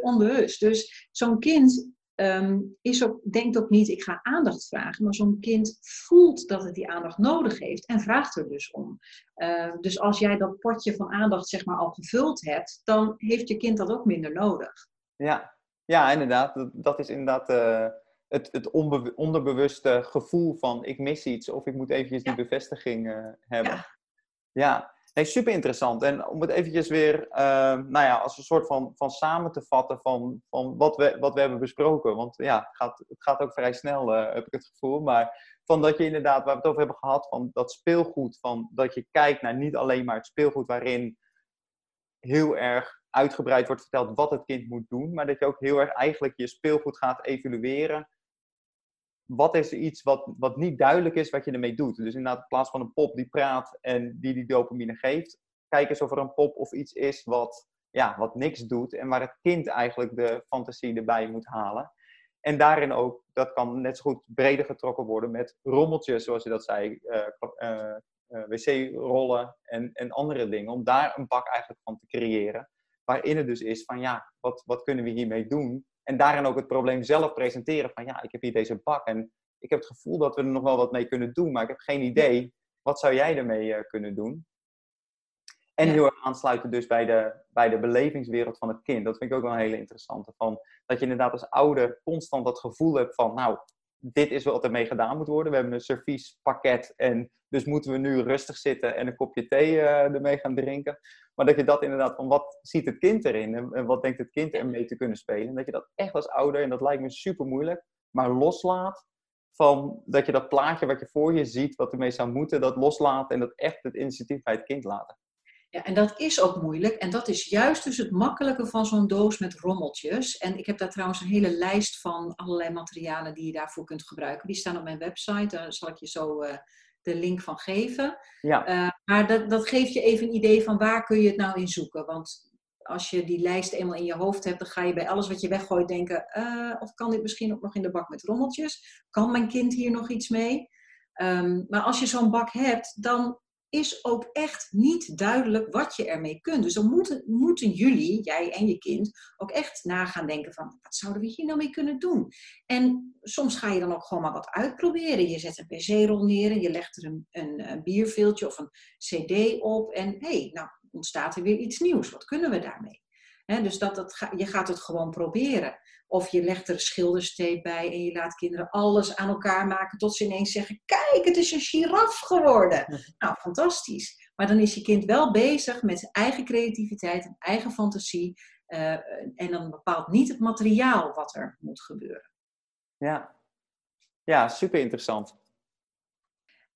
onbewust. Dus zo'n kind um, is ook, denkt ook niet, ik ga aandacht vragen, maar zo'n kind voelt dat het die aandacht nodig heeft en vraagt er dus om. Uh, dus als jij dat potje van aandacht zeg maar al gevuld hebt, dan heeft je kind dat ook minder nodig. Ja, ja inderdaad. Dat, dat is inderdaad uh, het, het onderbewuste gevoel van ik mis iets of ik moet eventjes die bevestiging uh, hebben. Ja. ja. Nee, super interessant. En om het eventjes weer, uh, nou ja, als een soort van, van samen te vatten van, van wat, we, wat we hebben besproken. Want ja, het gaat, het gaat ook vrij snel, uh, heb ik het gevoel. Maar van dat je inderdaad, waar we het over hebben gehad, van dat speelgoed. Van dat je kijkt naar niet alleen maar het speelgoed waarin heel erg uitgebreid wordt verteld wat het kind moet doen. Maar dat je ook heel erg eigenlijk je speelgoed gaat evalueren wat is er iets wat, wat niet duidelijk is wat je ermee doet? Dus inderdaad, in plaats van een pop die praat en die die dopamine geeft, kijk eens of er een pop of iets is wat, ja, wat niks doet en waar het kind eigenlijk de fantasie erbij moet halen. En daarin ook, dat kan net zo goed breder getrokken worden met rommeltjes, zoals je dat zei, uh, uh, uh, wc-rollen en, en andere dingen. Om daar een bak eigenlijk van te creëren. Waarin het dus is van ja, wat, wat kunnen we hiermee doen? En daarin ook het probleem zelf presenteren van ja, ik heb hier deze bak en ik heb het gevoel dat we er nog wel wat mee kunnen doen, maar ik heb geen idee. Wat zou jij ermee uh, kunnen doen? En heel erg aansluiten dus bij de, bij de belevingswereld van het kind. Dat vind ik ook wel een hele interessante. Van, dat je inderdaad als ouder constant dat gevoel hebt van, nou, dit is wat ermee gedaan moet worden. We hebben een serviespakket en dus moeten we nu rustig zitten en een kopje thee uh, ermee gaan drinken. Maar dat je dat inderdaad van wat ziet het kind erin en, wat denkt het kind ermee te kunnen spelen. En dat je dat echt als ouder, en dat lijkt me super moeilijk, maar loslaat van dat je dat plaatje wat je voor je ziet, wat ermee zou moeten, dat loslaat en dat echt het initiatief bij het kind laten. Ja, en dat is ook moeilijk. En dat is juist dus het makkelijke van zo'n doos met rommeltjes. En ik heb daar trouwens een hele lijst van allerlei materialen die je daarvoor kunt gebruiken. Die staan op mijn website. Daar zal ik je zo uh, de link van geven. Ja. Uh, maar dat, dat geeft je even een idee van waar kun je het nou in zoeken. Want als je die lijst eenmaal in je hoofd hebt, dan ga je bij alles wat je weggooit denken: uh, of kan dit misschien ook nog in de bak met rommeltjes? Kan mijn kind hier nog iets mee? Um, maar als je zo'n bak hebt, dan is ook echt niet duidelijk wat je ermee kunt. Dus dan moeten, moeten jullie, jij en je kind, ook echt na gaan denken van, wat zouden we hier nou mee kunnen doen? En soms ga je dan ook gewoon maar wat uitproberen. Je zet een pc-rol neer en je legt er een, een, bierveeltje of een cd op en hé, hey, nou ontstaat er weer iets nieuws. Wat kunnen we daarmee? Dus dat, dat, je gaat het gewoon proberen. Of je legt er schildersteep bij en je laat kinderen alles aan elkaar maken tot ze ineens zeggen: Kijk, het is een giraf geworden. Nou, fantastisch. Maar dan is je kind wel bezig met zijn eigen creativiteit en eigen fantasie. Uh, en dan bepaalt niet het materiaal wat er moet gebeuren. Ja, ja super interessant.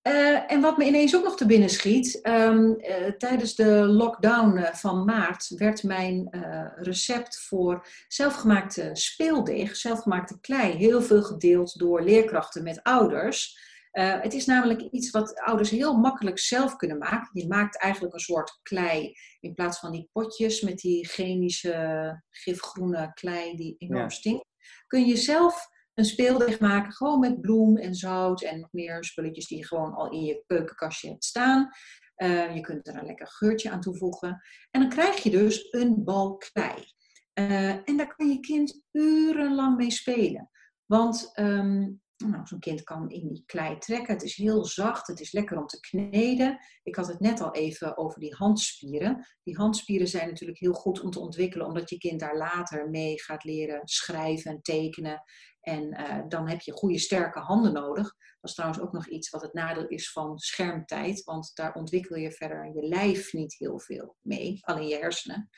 Uh, en wat me ineens ook nog te binnen schiet, um, uh, tijdens de lockdown uh, van maart werd mijn recept voor zelfgemaakte speeldeeg, zelfgemaakte klei, heel veel gedeeld door leerkrachten met ouders. het is namelijk iets wat ouders heel makkelijk zelf kunnen maken. Je maakt eigenlijk een soort klei in plaats van die potjes met die chemische gifgroene klei die enorm ja. stinkt. Kun je zelf een speeldeeg maken, gewoon met bloem en zout en nog meer spulletjes die je gewoon al in je keukenkastje hebt staan. Uh, je kunt er een lekker geurtje aan toevoegen. En dan krijg je dus een bal klei. Uh, en daar kan je kind urenlang mee spelen. Want um, nou, zo'n kind kan in die klei trekken. Het is heel zacht, het is lekker om te kneden. Ik had het net al even over die handspieren. Die handspieren zijn natuurlijk heel goed om te ontwikkelen, omdat je kind daar later mee gaat leren schrijven en tekenen. En uh, dan heb je goede, sterke handen nodig. Dat is trouwens ook nog iets wat het nadeel is van schermtijd, want daar ontwikkel je verder je lijf niet heel veel mee, alleen je hersenen.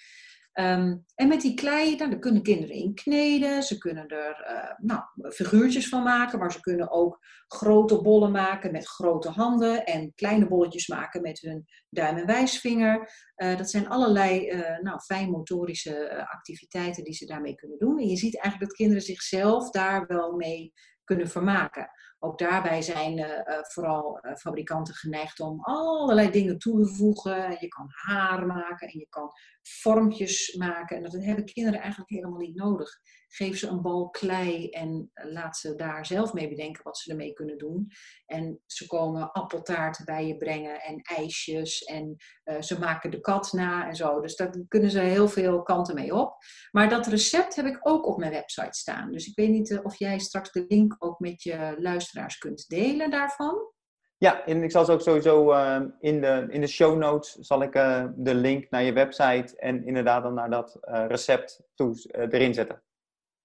Um, en met die klei, nou, daar kunnen kinderen in kneden. Ze kunnen er uh, nou, figuurtjes van maken, maar ze kunnen ook grote bollen maken met grote handen en kleine bolletjes maken met hun duim en wijsvinger. Uh, dat zijn allerlei uh, nou, fijnmotorische activiteiten die ze daarmee kunnen doen. En je ziet eigenlijk dat kinderen zichzelf daar wel mee kunnen vermaken. Ook daarbij zijn uh, vooral uh, fabrikanten geneigd om allerlei dingen toe te voegen. Je kan haar maken en je kan vormpjes maken. En dat hebben kinderen eigenlijk helemaal niet nodig. Geef ze een bal klei en laat ze daar zelf mee bedenken wat ze ermee kunnen doen. En ze komen appeltaarten bij je brengen en ijsjes. En ze maken de kat na en zo. Dus daar kunnen ze heel veel kanten mee op. Maar dat recept heb ik ook op mijn website staan. Dus ik weet niet of jij straks de link ook met je luisteraars kunt delen daarvan. Ja, en ik zal ze ook sowieso uh, in, de, in de show notes zal ik uh, de link naar je website en inderdaad dan naar dat uh, recept toe, erin zetten.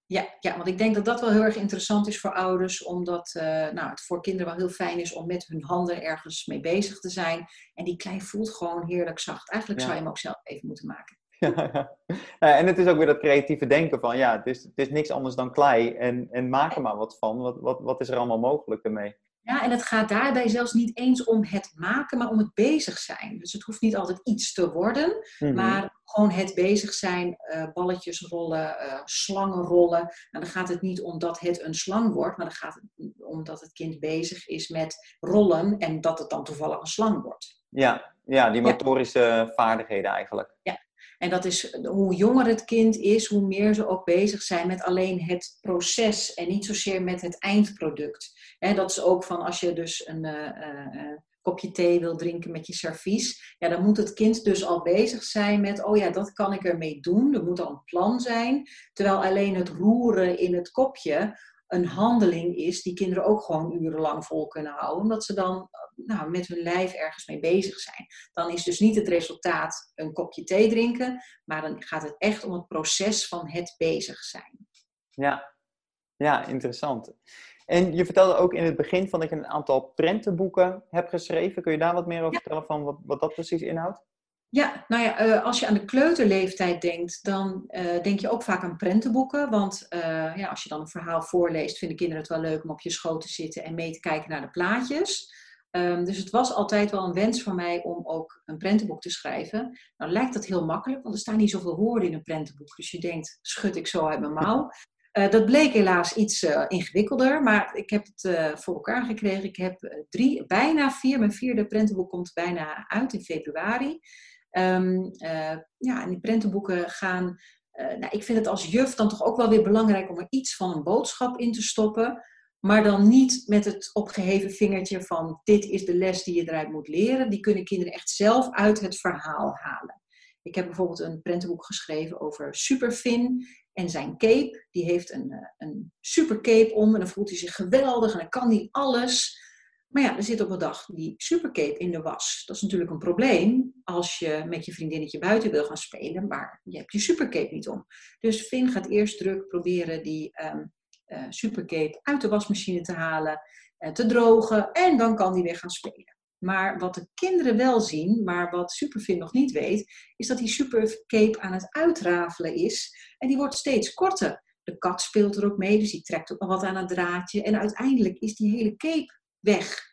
Ja, ja, want ik denk dat dat wel heel erg interessant is voor ouders, omdat nou, het voor kinderen wel heel fijn is om met hun handen ergens mee bezig te zijn. En die klei voelt gewoon heerlijk zacht. Eigenlijk zou je hem ook zelf even moeten maken. Ja, ja. en het is ook weer dat creatieve denken van, ja, het is, het is niks anders dan klei en, en maak er maar wat van. Wat, wat, wat is er allemaal mogelijk ermee? Ja, en het gaat daarbij zelfs niet eens om het maken, maar om het bezig zijn. Dus het hoeft niet altijd iets te worden, mhm. maar gewoon het bezig zijn, uh, balletjes rollen, uh, slangen rollen. Nou, dan gaat het niet om dat het een slang wordt, maar dan gaat het om dat het kind bezig is met rollen en dat het dan toevallig een slang wordt. Ja, ja die motorische vaardigheden eigenlijk. Ja, en dat is hoe jonger het kind is, hoe meer ze ook bezig zijn met alleen het proces en niet zozeer met het eindproduct. dat is ook van als je dus een uh, kopje thee wil drinken met je servies, ja, dan moet het kind dus al bezig zijn met, oh ja, dat kan ik ermee doen. Er moet al een plan zijn. Terwijl alleen het roeren in het kopje een handeling is die kinderen ook gewoon urenlang vol kunnen houden, omdat ze dan nou, met hun lijf ergens mee bezig zijn. Dan is dus niet het resultaat een kopje thee drinken, maar dan gaat het echt om het proces van het bezig zijn. Ja, ja interessant. En je vertelde ook in het begin van dat je een aantal prentenboeken hebt geschreven. Kun je daar wat meer over vertellen van wat, wat dat precies inhoudt? Ja, nou ja, eh, als je aan de kleuterleeftijd denkt, dan uh, denk je ook vaak aan prentenboeken. Want uh, ja, als je dan een verhaal voorleest, vinden kinderen het wel leuk om op je schoot te zitten en mee te kijken naar de plaatjes. Um, dus het was altijd wel een wens van mij om ook een prentenboek te schrijven. Nou lijkt dat heel makkelijk, want er staan niet zoveel woorden in een prentenboek. Dus je denkt, schud ik zo uit mijn mouw. Dat bleek helaas iets ingewikkelder, maar ik heb het voor elkaar gekregen. Ik heb drie, bijna vier, mijn vierde prentenboek komt bijna uit in februari. Um, ja, en die prentenboeken gaan. nou, ik vind het als juf dan toch ook wel weer belangrijk om er iets van een boodschap in te stoppen. Maar dan niet met het opgeheven vingertje van dit is de les die je eruit moet leren. Die kunnen kinderen echt zelf uit het verhaal halen. Ik heb bijvoorbeeld een prentenboek geschreven over Superfin en zijn cape. Die heeft een, een supercape om en dan voelt hij zich geweldig en dan kan hij alles. Maar ja, er zit op een dag die supercape in de was. Dat is natuurlijk een probleem als je met je vriendinnetje buiten wil gaan spelen, maar je hebt je supercape niet om. Dus Finn gaat eerst druk proberen die um, uh, supercape uit de wasmachine te halen, uh, te drogen en dan kan die weer gaan spelen. Maar wat de kinderen wel zien, maar wat Superfin nog niet weet, is dat die supercape aan het uitrafelen is en die wordt steeds korter. De kat speelt er ook mee, dus die trekt ook nog wat aan het draadje en uiteindelijk is die hele cape weg.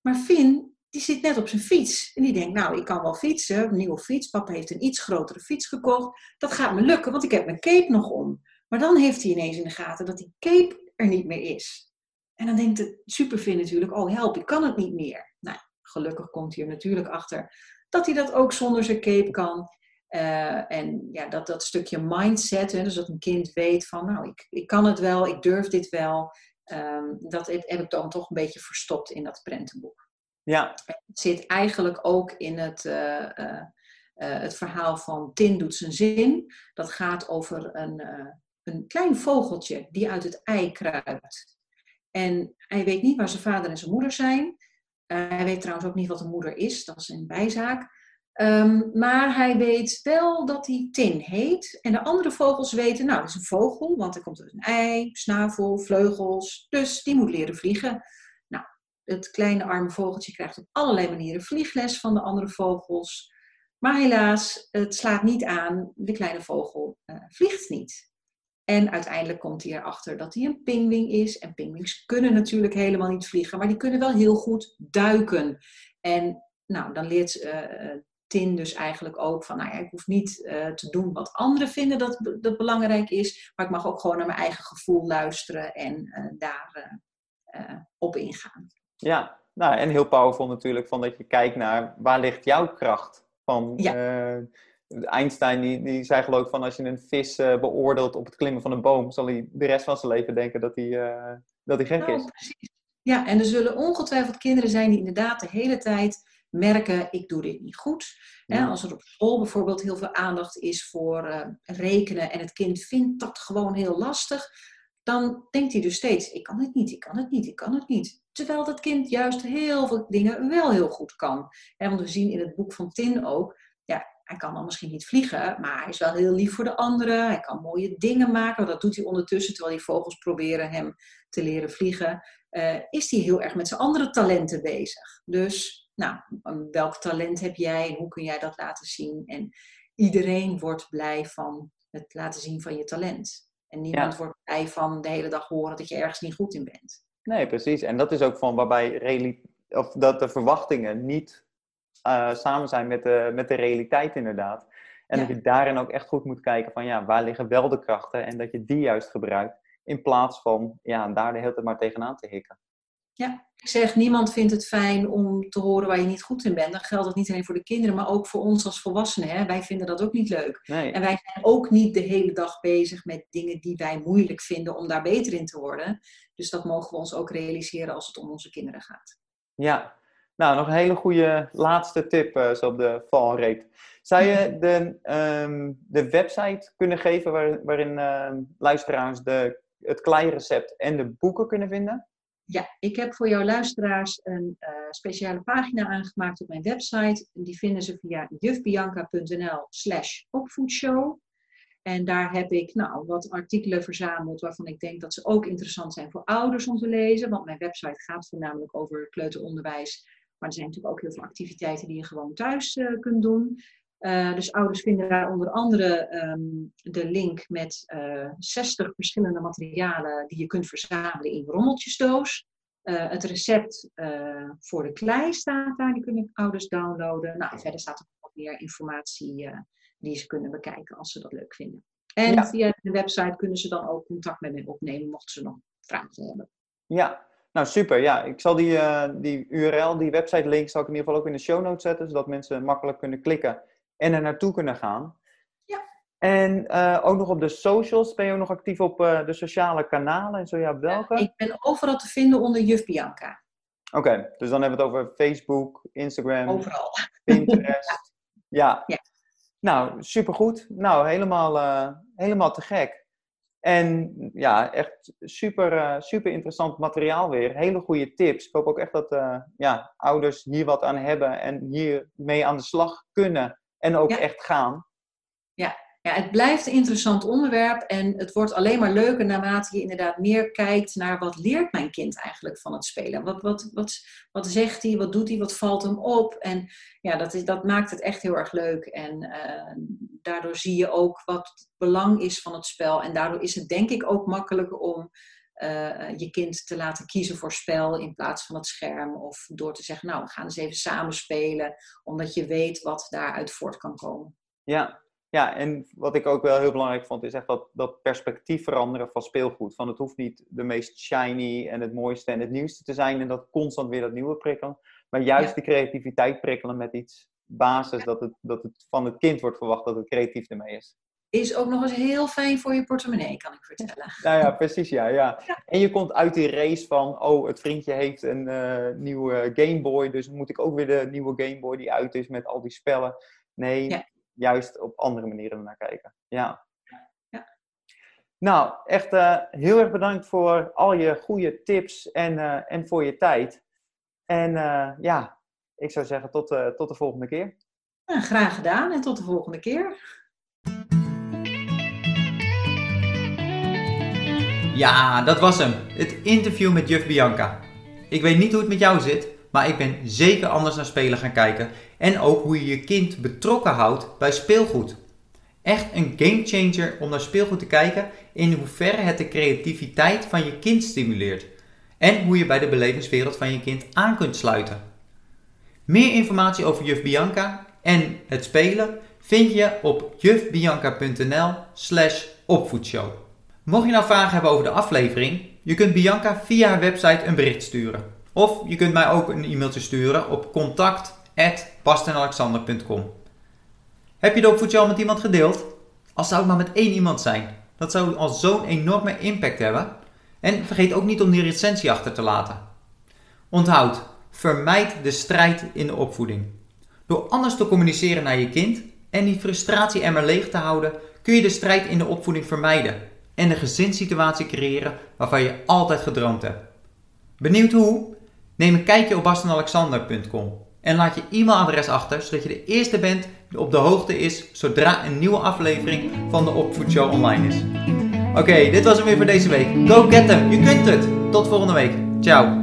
Maar Finn, die zit net op zijn fiets. En die denkt, nou, ik kan wel fietsen. Een nieuwe fiets. Papa heeft een iets grotere fiets gekocht. Dat gaat me lukken, want ik heb mijn cape nog om. Maar dan heeft hij ineens in de gaten dat die cape er niet meer is. En dan denkt de Superfin natuurlijk, oh help, ik kan het niet meer. Nou, gelukkig komt hij er natuurlijk achter dat hij dat ook zonder zijn cape kan. Uh, en ja, dat, dat stukje mindset, hè, dus dat een kind weet van, nou, ik, ik kan het wel, ik durf dit wel. Um, dat heb ik dan toch een beetje verstopt in dat prentenboek. Ja. Het zit eigenlijk ook in het, uh, uh, het verhaal van Tin doet zijn zin. Dat gaat over een, een klein vogeltje die uit het ei kruipt. En hij weet niet waar zijn vader en zijn moeder zijn. hij weet trouwens ook niet wat een moeder is, dat is een bijzaak. Um, maar hij weet wel dat hij Tin heet. En de andere vogels weten, nou, dat is een vogel, want er komt uit een ei, snavel, vleugels. Dus die moet leren vliegen. Nou, het kleine arme vogeltje krijgt op allerlei manieren vliegles van de andere vogels. Maar helaas, het slaat niet aan. De kleine vogel uh, vliegt niet. En uiteindelijk komt hij erachter dat hij een pingwing is. En pingwings kunnen natuurlijk helemaal niet vliegen, maar die kunnen wel heel goed duiken. En nou, dan leert uh, Tin dus eigenlijk ook van, nou ja, ik hoef niet uh, te doen wat anderen vinden dat, dat belangrijk is, maar ik mag ook gewoon naar mijn eigen gevoel luisteren en uh, daar uh, op ingaan. Ja, nou, en heel powerful natuurlijk van dat je kijkt naar waar ligt jouw kracht? Van, ja. Einstein die, die zei geloof ik van als je een vis beoordeelt op het klimmen van een boom, zal hij de rest van zijn leven denken dat hij, dat hij gek nou, is. Precies. Ja, en er zullen ongetwijfeld kinderen zijn die inderdaad de hele tijd merken, ik doe dit niet goed. als er op school bijvoorbeeld heel veel aandacht is voor uh, rekenen en het kind vindt dat gewoon heel lastig, dan denkt hij dus steeds, ik kan het niet, ik kan het niet, ik kan het niet. Terwijl dat kind juist heel veel dingen wel heel goed kan. want we zien in het boek van Tin ook, ja, hij kan dan misschien niet vliegen, maar hij is wel heel lief voor de anderen. Hij kan mooie dingen maken. Dat doet hij ondertussen, terwijl die vogels proberen hem te leren vliegen. Uh, is hij heel erg met zijn andere talenten bezig. Dus, nou, welk talent heb jij en hoe kun jij dat laten zien? En iedereen wordt blij van het laten zien van je talent. En niemand wordt blij van de hele dag horen dat je ergens niet goed in bent. Nee, precies. En dat is ook van waarbij of dat de verwachtingen niet uh, samen zijn met de, met de realiteit inderdaad. En dat je daarin ook echt goed moet kijken van ja, waar liggen wel de krachten en dat je die juist gebruikt. In plaats van ja, daar de hele tijd maar tegenaan te hikken. Ja, ik zeg, niemand vindt het fijn om te horen waar je niet goed in bent. Dan geldt dat niet alleen voor de kinderen, maar ook voor ons als volwassenen. Hè? Wij vinden dat ook niet leuk. Nee. En wij zijn ook niet de hele dag bezig met dingen die wij moeilijk vinden om daar beter in te worden. Dus dat mogen we ons ook realiseren als het om onze kinderen gaat. Ja, nou, nog een hele goede laatste tip uh, zo op de valreep. Zou je de, um, de website kunnen geven waar, waarin uh, luisteraars de, het klei-recept en de boeken kunnen vinden? Ja, ik heb voor jouw luisteraars een uh, speciale pagina aangemaakt op mijn website. Die vinden ze via jufbianca.nl slash opvoedshow. En daar heb ik nou, wat artikelen verzameld waarvan ik denk dat ze ook interessant zijn voor ouders om te lezen. Want mijn website gaat voornamelijk over kleuteronderwijs. Maar er zijn natuurlijk ook heel veel activiteiten die je gewoon thuis uh, kunt doen. Uh, dus ouders vinden daar onder andere um, de link met uh, eh, 60 verschillende materialen die je kunt verzamelen in rommeltjesdoos. Uh, het recept voor de klei staat daar, die kunnen ouders downloaden. Nou, verder staat er nog wat meer informatie die ze kunnen bekijken als ze dat leuk vinden. En ja. via de website kunnen ze dan ook contact met mij opnemen mochten ze nog vragen hebben. Ja, nou super. Ja, ik zal die, die URL, die website link, zal ik in ieder geval ook in de show notes zetten, zodat mensen makkelijk kunnen klikken en er naartoe kunnen gaan. Ja. En uh, ook nog op de socials. Ben je ook nog actief op uh, de sociale kanalen? En zo ja, welke? ik ben overal te vinden onder Juf Bianca. Oké, okay, dus dan hebben we het over Facebook, Instagram, overal. Pinterest. ja. ja. Nou, supergoed. Nou, helemaal, uh, helemaal te gek. En ja, echt super, super interessant materiaal weer. Hele goede tips. Ik hoop ook echt dat ja, ouders hier wat aan hebben en hiermee aan de slag kunnen en ook echt gaan. Ja. ja, het blijft een interessant onderwerp en het wordt alleen maar leuker naarmate je inderdaad meer kijkt naar wat leert mijn kind eigenlijk van het spelen. Wat, wat, wat, wat zegt hij, wat doet hij, wat valt hem op? En ja, dat, is, dat maakt het echt heel erg leuk en uh, daardoor zie je ook wat het belang is van het spel en daardoor is het denk ik ook makkelijker om uh, je kind te laten kiezen voor spel in plaats van het scherm. Of door te zeggen, nou, we gaan eens even samen spelen, omdat je weet wat daaruit voort kan komen. Ja, ja, en wat ik ook wel heel belangrijk vond, is echt dat, dat perspectief veranderen van speelgoed. Van het hoeft niet de meest shiny en het mooiste en het nieuwste te zijn en dat constant weer dat nieuwe prikkelen. Maar juist ja. die creativiteit prikkelen met iets basis, dat, het, dat het van het kind wordt verwacht dat het creatief ermee is is ook nog eens heel fijn voor je portemonnee, kan ik vertellen. Nou ja, precies, ja, ja. En je komt uit die race van, oh, het vriendje heeft een uh, nieuwe Game Boy, dus moet ik ook weer de nieuwe Game Boy die uit is met al die spellen. Nee, juist op andere manieren naar kijken. Ja. ja. Nou, echt uh, heel erg bedankt voor al je goede tips en, uh, en voor je tijd. En ja, ik zou zeggen tot, tot de volgende keer. Nou, graag gedaan en tot de volgende keer. Ja, dat was hem. Het interview met juf Bianca. Ik weet niet hoe het met jou zit, maar ik ben zeker anders naar spelen gaan kijken. En ook hoe je je kind betrokken houdt bij speelgoed. Echt een gamechanger om naar speelgoed te kijken in hoeverre het de creativiteit van je kind stimuleert. En hoe je bij de belevingswereld van je kind aan kunt sluiten. Meer informatie over juf Bianca en het spelen vind je op jufbianca.nl slash opvoedshow. Mocht je nou vragen hebben over de aflevering, je kunt Bianca via haar website een bericht sturen. Of je kunt mij ook een e-mailtje sturen op contact.bastenalexander.com Heb je de opvoedje al met iemand gedeeld? Als zou het maar met één iemand zijn. Dat zou al zo'n enorme impact hebben. En vergeet ook niet om die recensie achter te laten. Onthoud, vermijd de strijd in de opvoeding. Door anders te communiceren naar je kind en die frustratie emmer leeg te houden, kun je de strijd in de opvoeding vermijden en een gezinssituatie creëren waarvan je altijd gedroomd hebt. Benieuwd hoe? Neem een kijkje op bastenalexander.com. En laat je e-mailadres achter, zodat je de eerste bent die op de hoogte is zodra een nieuwe aflevering van de Opvoedshow online is. Oké, dit was hem weer voor deze week. Go get them, je kunt het! Tot volgende week. Ciao!